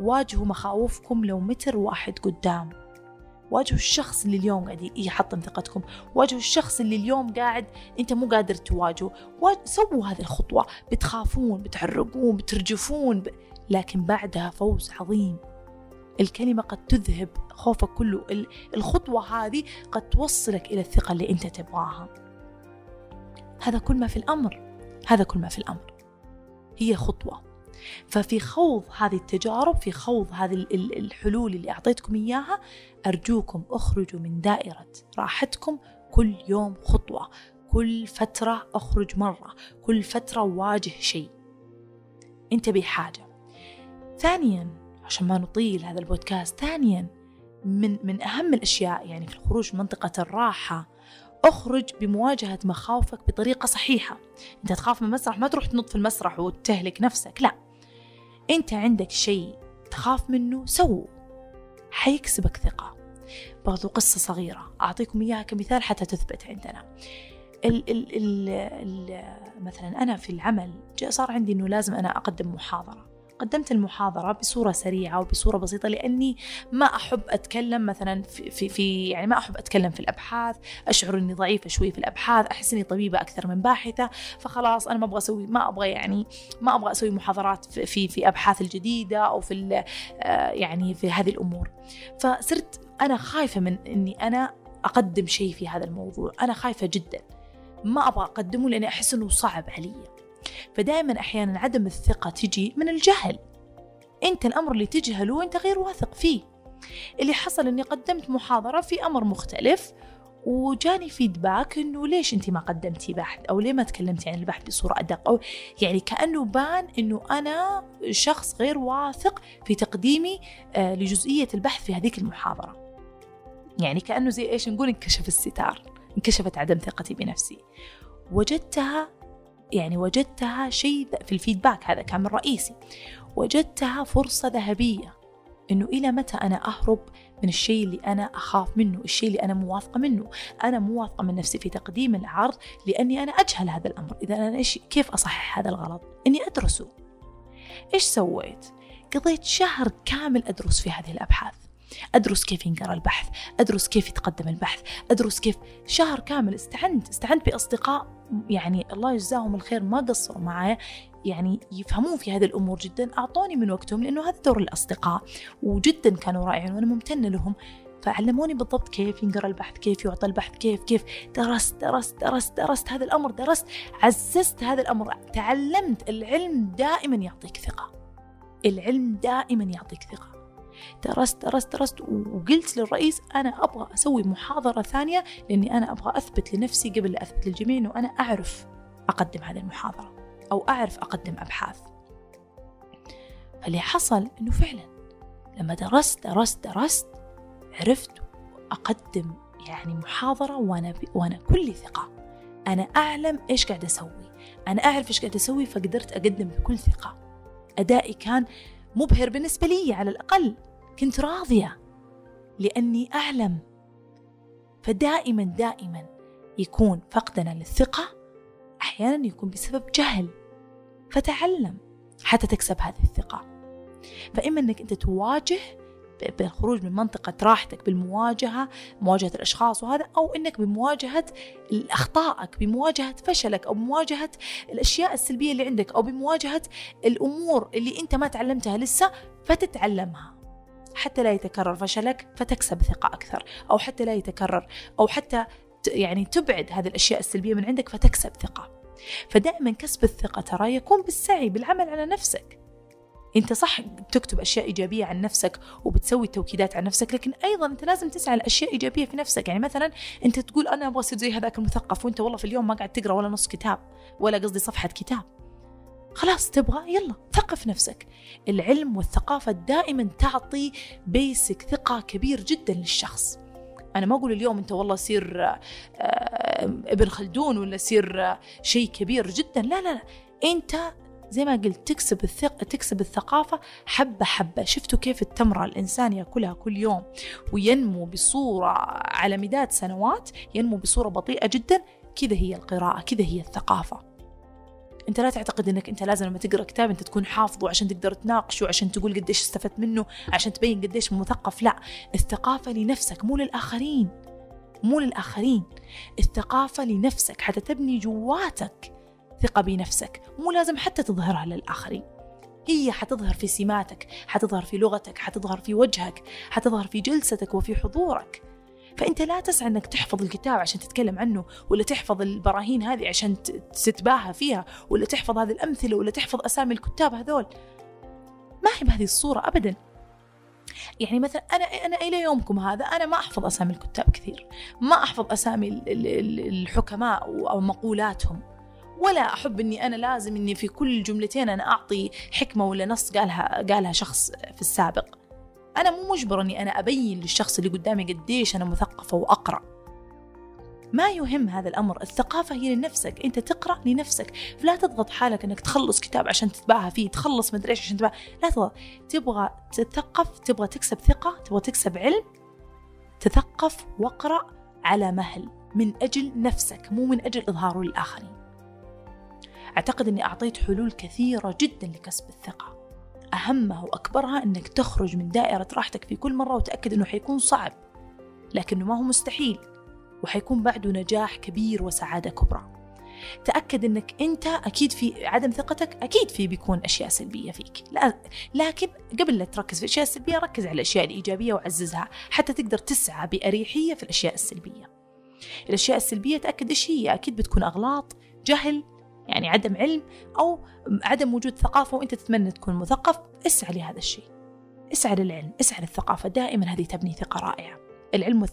واجهوا مخاوفكم لو متر واحد قدام. واجهوا الشخص اللي اليوم قاعد يحطم ثقتكم واجهوا الشخص اللي اليوم قاعد أنت مو قادر تواجهه. سووا هذه الخطوة. بتخافون بتعرقون بترجفون ب... لكن بعدها فوز عظيم. الكلمة قد تذهب خوفك كله الخطوة هذه قد توصلك إلى الثقة اللي أنت تبغاها. هذا كل ما في الأمر. هذا كل ما في الأمر. هي خطوة. ففي خوض هذه التجارب في خوض هذه الحلول اللي أعطيتكم إياها أرجوكم أخرجوا من دائرة راحتكم كل يوم خطوة كل فترة أخرج مرة كل فترة واجه شيء. انتبه حاجة. ثانيا عشان ما نطيل هذا البودكاست ثانيا من من أهم الأشياء يعني في الخروج من منطقة الراحة أخرج بمواجهة مخاوفك بطريقة صحيحة. أنت تخاف من المسرح ما تروح تنط في المسرح وتهلك نفسك لا. أنت عندك شيء تخاف منه سوه. حيكسبك ثقة. برضو قصة صغيرة أعطيكم إياها كمثال حتى تثبت عندنا. ال ال ال ال مثلا أنا في العمل صار عندي أنه لازم أنا أقدم محاضرة. قدمت المحاضرة بصورة سريعة وبصورة بسيطة لأني ما أحب أتكلم مثلا في, في, يعني ما أحب أتكلم في الأبحاث أشعر أني ضعيفة شوي في الأبحاث أحس أني طبيبة أكثر من باحثة فخلاص أنا ما أبغى أسوي ما أبغى يعني ما أبغى أسوي محاضرات في في, في أبحاث الجديدة أو في آه، يعني في هذه الأمور. فصرت أنا خايفة من أني أنا أقدم شيء في هذا الموضوع أنا خايفة جدا. ما أبغى أقدمه لأني أحس أنه صعب علي. فدائما أحيانا عدم الثقة تجي من الجهل. أنت الأمر اللي تجهله أنت غير واثق فيه. اللي حصل أني قدمت محاضرة في أمر مختلف وجاني فيدباك إنه ليش أنت ما قدمتي بحث؟ أو ليه ما تكلمتي عن البحث بصورة أدق؟ أو يعني كأنه بان إنه أنا شخص غير واثق في تقديمي آه، لجزئية البحث في هذيك المحاضرة. يعني كأنه زي إيش نقول انكشف الستار انكشفت عدم ثقتي بنفسي. وجدتها يعني وجدتها شيء في الفيدباك هذا كان من رئيسي. وجدتها فرصة ذهبية إنه إلى متى أنا أهرب من الشيء اللي أنا أخاف منه الشيء اللي أنا مو واثقة منه؟ أنا مو واثقة من نفسي في تقديم العرض لأني أنا أجهل هذا الأمر. إذا أنا إيش كيف أصحح هذا الغلط؟ إني أدرسه. إيش سويت؟ قضيت شهر كامل أدرس في هذه الأبحاث. أدرس كيف ينقرأ البحث أدرس كيف يتقدم البحث أدرس كيف شهر كامل استعنت استعنت بأصدقاء يعني الله يجزاهم الخير ما قصروا معايا يعني يفهمون في هذه الأمور جدا أعطوني من وقتهم لأنه هذا دور الأصدقاء وجدا كانوا رائعين وأنا ممتنة لهم. فعلموني بالضبط كيف ينقرأ البحث كيف يعطى البحث كيف كيف درست درست درست درست هذا الأمر درست عززت هذا الأمر تعلمت العلم دائما يعطيك ثقة العلم دائما يعطيك ثقة. درست درست درست وقلت للرئيس أنا أبغى أسوي محاضرة ثانية لأني أنا أبغى أثبت لنفسي قبل لا أثبت للجميع أنه أنا أعرف أقدم هذه المحاضرة أو أعرف أقدم أبحاث. فاللي حصل أنه فعلا لما درست درست درست عرفت أقدم يعني محاضرة وأنا وأنا كل ثقة. أنا أعلم إيش قاعد أسوي. أنا أعرف إيش قاعد أسوي فقدرت أقدم بكل ثقة. أدائي كان مبهر بالنسبة لي على الأقل. كنت راضية لأني أعلم. فدائما دائما يكون فقدنا للثقة أحيانا يكون بسبب جهل. فتعلم حتى تكسب هذه الثقة. فإما أنك أنت تواجه بالخروج من منطقة راحتك بالمواجهة مواجهة الأشخاص وهذا أو إنك بمواجهة أخطائك بمواجهة فشلك أو بمواجهة الأشياء السلبية اللي عندك أو بمواجهة الأمور اللي أنت ما تعلمتها لسه فتتعلمها. حتى لا يتكرر فشلك فتكسب ثقة أكثر أو حتى لا يتكرر أو حتى يعني تبعد هذه الأشياء السلبية من عندك فتكسب ثقة. فدائما كسب الثقة ترى يكون بالسعي بالعمل على نفسك. أنت صح بتكتب أشياء إيجابية عن نفسك وبتسوي توكيدات عن نفسك لكن أيضا أنت لازم تسعى لأشياء إيجابية في نفسك. يعني مثلا أنت تقول أنا أبغى اصير زي هذاك المثقف وأنت والله في اليوم ما قاعد تقرأ ولا نص كتاب ولا قصدي صفحة كتاب. خلاص تبغى يلا ثقف نفسك. العلم والثقافة دائما تعطي بيسك ثقة كبير جدا للشخص. أنا ما أقول اليوم أنت والله سير آه، ابن خلدون ولا سير آه، شيء كبير جدا. لا لا لا. أنت زي ما قلت تكسب الثقة تكسب الثقافة حبة حبة. شفتوا كيف التمرة الإنسان يأكلها كل يوم وينمو بصورة على مداد سنوات ينمو بصورة بطيئة جدا. كذا هي القراءة كذا هي الثقافة. أنت لا تعتقد أنك أنت لازم لما تقرأ كتاب أنت تكون حافظه عشان تقدر تناقشه عشان تقول قديش استفدت منه عشان تبين قديش مثقف. لا الثقافة لنفسك مو للآخرين. مو للآخرين. الثقافة لنفسك حتى تبني جواتك ثقة بنفسك. مو لازم حتى تظهرها للآخرين. هي حتظهر في سماتك حتظهر في لغتك حتظهر في وجهك حتظهر في جلستك وفي حضورك. فأنت لا تسعى أنك تحفظ الكتاب عشان تتكلم عنه ولا تحفظ البراهين هذه عشان تتباهى فيها ولا تحفظ هذه الأمثلة ولا تحفظ أسامي الكتاب هذول. ما هي بهذه الصورة أبدا. يعني مثلا أنا أنا إلى يومكم هذا أنا ما أحفظ أسامي الكتاب كثير. ما أحفظ أسامي الحكماء أو مقولاتهم. ولا أحب إني أنا لازم إني في كل جملتين أنا أعطي حكمة ولا نص قالها قالها شخص في السابق. أنا مو مجبرة إني أنا أبين للشخص اللي قدامي قديش أنا مثقفة وأقرأ. ما يهم هذا الأمر. الثقافة هي لنفسك. أنت تقرأ لنفسك. فلا تضغط حالك أنك تخلص كتاب عشان تتباهى فيه تخلص مدري إيش عشان تتباهى. لا تضغط. تبغى تثقف تبغى تكسب ثقة تبغى تكسب علم تثقف واقرأ على مهل. من أجل نفسك مو من أجل إظهاره للآخرين. أعتقد أني أعطيت حلول كثيرة جدا لكسب الثقة. أهمها وأكبرها أنك تخرج من دائرة راحتك في كل مرة وتأكد أنه حيكون صعب لكنه ما هو مستحيل وحيكون بعده نجاح كبير وسعادة كبرى. تأكد أنك أنت أكيد في عدم ثقتك أكيد في بيكون أشياء سلبية فيك. لا لكن قبل لا تركز في الأشياء السلبية ركز على الأشياء الإيجابية وعززها حتى تقدر تسعى بأريحية في الأشياء السلبية. الأشياء السلبية تأكد إيش هي؟ أكيد بتكون أغلاط جهل يعني عدم علم أو عدم وجود ثقافة وأنت تتمنى تكون مثقف اسعى لهذا الشيء. اسعى للعلم اسعى للثقافة. دائما هذه تبني ثقة رائعة. العلم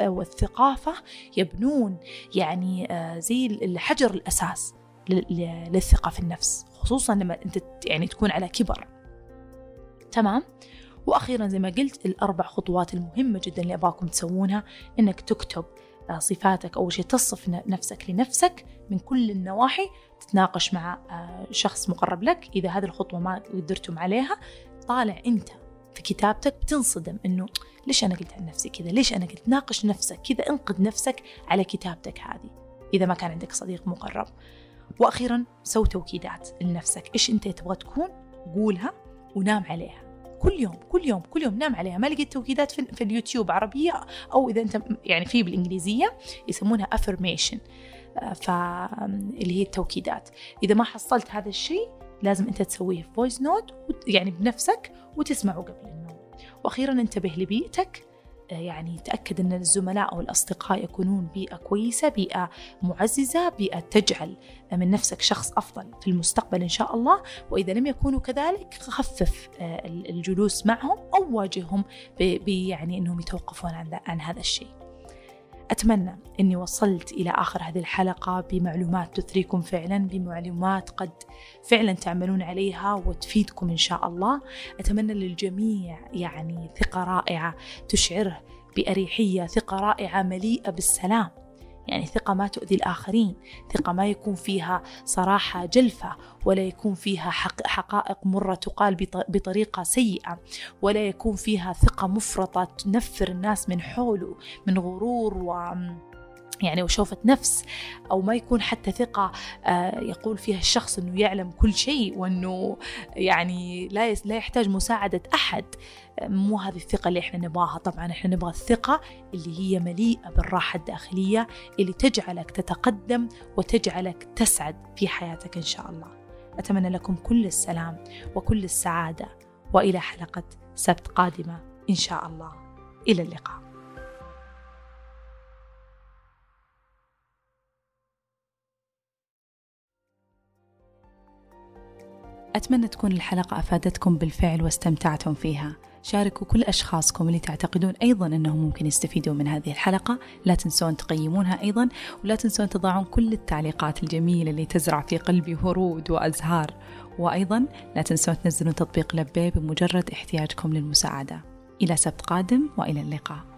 والثقافة يبنون يعني آه، زي الحجر الأساس للثقة في النفس. خصوصا لما أنت يعني تكون على كبر. تمام؟ وأخيرا زي ما قلت الأربع خطوات المهمة جدا اللي أبغاكم تسوونها إنك تكتب صفاتك. أول شيء تصف نفسك لنفسك من كل النواحي تتناقش مع آه، شخص مقرب لك. إذا هذه الخطوة ما قدرتم عليها طالع أنت في كتابتك بتنصدم إنه ليش أنا قلت عن نفسي كذا؟ ليش أنا قلت؟ ناقش نفسك كذا انقد نفسك على كتابتك هذه إذا ما كان عندك صديق مقرب. وأخيرا سو توكيدات لنفسك. إيش أنت تبغى تكون؟ قولها ونام عليها. كل يوم كل يوم كل يوم نام عليها. ما لقيت توكيدات في, في اليوتيوب عربية أو إذا أنت يعني في بالإنجليزية يسمونها affirmation آه، فاللي هي التوكيدات. إذا ما حصلت هذا الشيء لازم أنت تسويه voice note يعني بنفسك وتسمعه قبل النوم. وأخيرا انتبه لبيئتك. يعني تأكد أن الزملاء أو الأصدقاء يكونون بيئة كويسة بيئة معززة بيئة تجعل من نفسك شخص أفضل في المستقبل إن شاء الله. وإذا لم يكونوا كذلك خفف آه، الجلوس معهم أو واجههم يعني أنهم يتوقفون عن هذا الشيء. أتمنى أني وصلت إلى آخر هذه الحلقة بمعلومات تثريكم فعلا بمعلومات قد فعلا تعملون عليها وتفيدكم إن شاء الله. أتمنى للجميع يعني ثقة رائعة تشعره بأريحية ثقة رائعة مليئة بالسلام. يعني ثقة ما تؤذي الآخرين ثقة ما يكون فيها صراحة جلفة ولا يكون فيها حقائق مرة تقال بطريقة سيئة ولا يكون فيها ثقة مفرطة تنفر الناس من حوله من غرور و يعني وشوفة نفس أو ما يكون حتى ثقة آه، يقول فيها الشخص أنه يعلم كل شيء وأنه يعني لا لا يحتاج مساعدة أحد. مو هذه الثقة اللي إحنا نبغاها. طبعا إحنا نبغى الثقة اللي هي مليئة بالراحة الداخلية اللي تجعلك تتقدم وتجعلك تسعد في حياتك إن شاء الله. أتمنى لكم كل السلام وكل السعادة. وإلى حلقة سبت قادمة إن شاء الله. إلى اللقاء. أتمنى تكون الحلقة أفادتكم بالفعل واستمتعتم فيها. شاركوا كل أشخاصكم اللي تعتقدون أيضا أنهم ممكن يستفيدون من هذه الحلقة. لا تنسون تقيمونها أيضا ولا تنسون تضعون كل التعليقات الجميلة اللي تزرع في قلبي ورود وأزهار. وأيضا لا تنسون تنزلون تطبيق لبيه بمجرد احتياجكم للمساعدة. إلى سبت قادم وإلى اللقاء.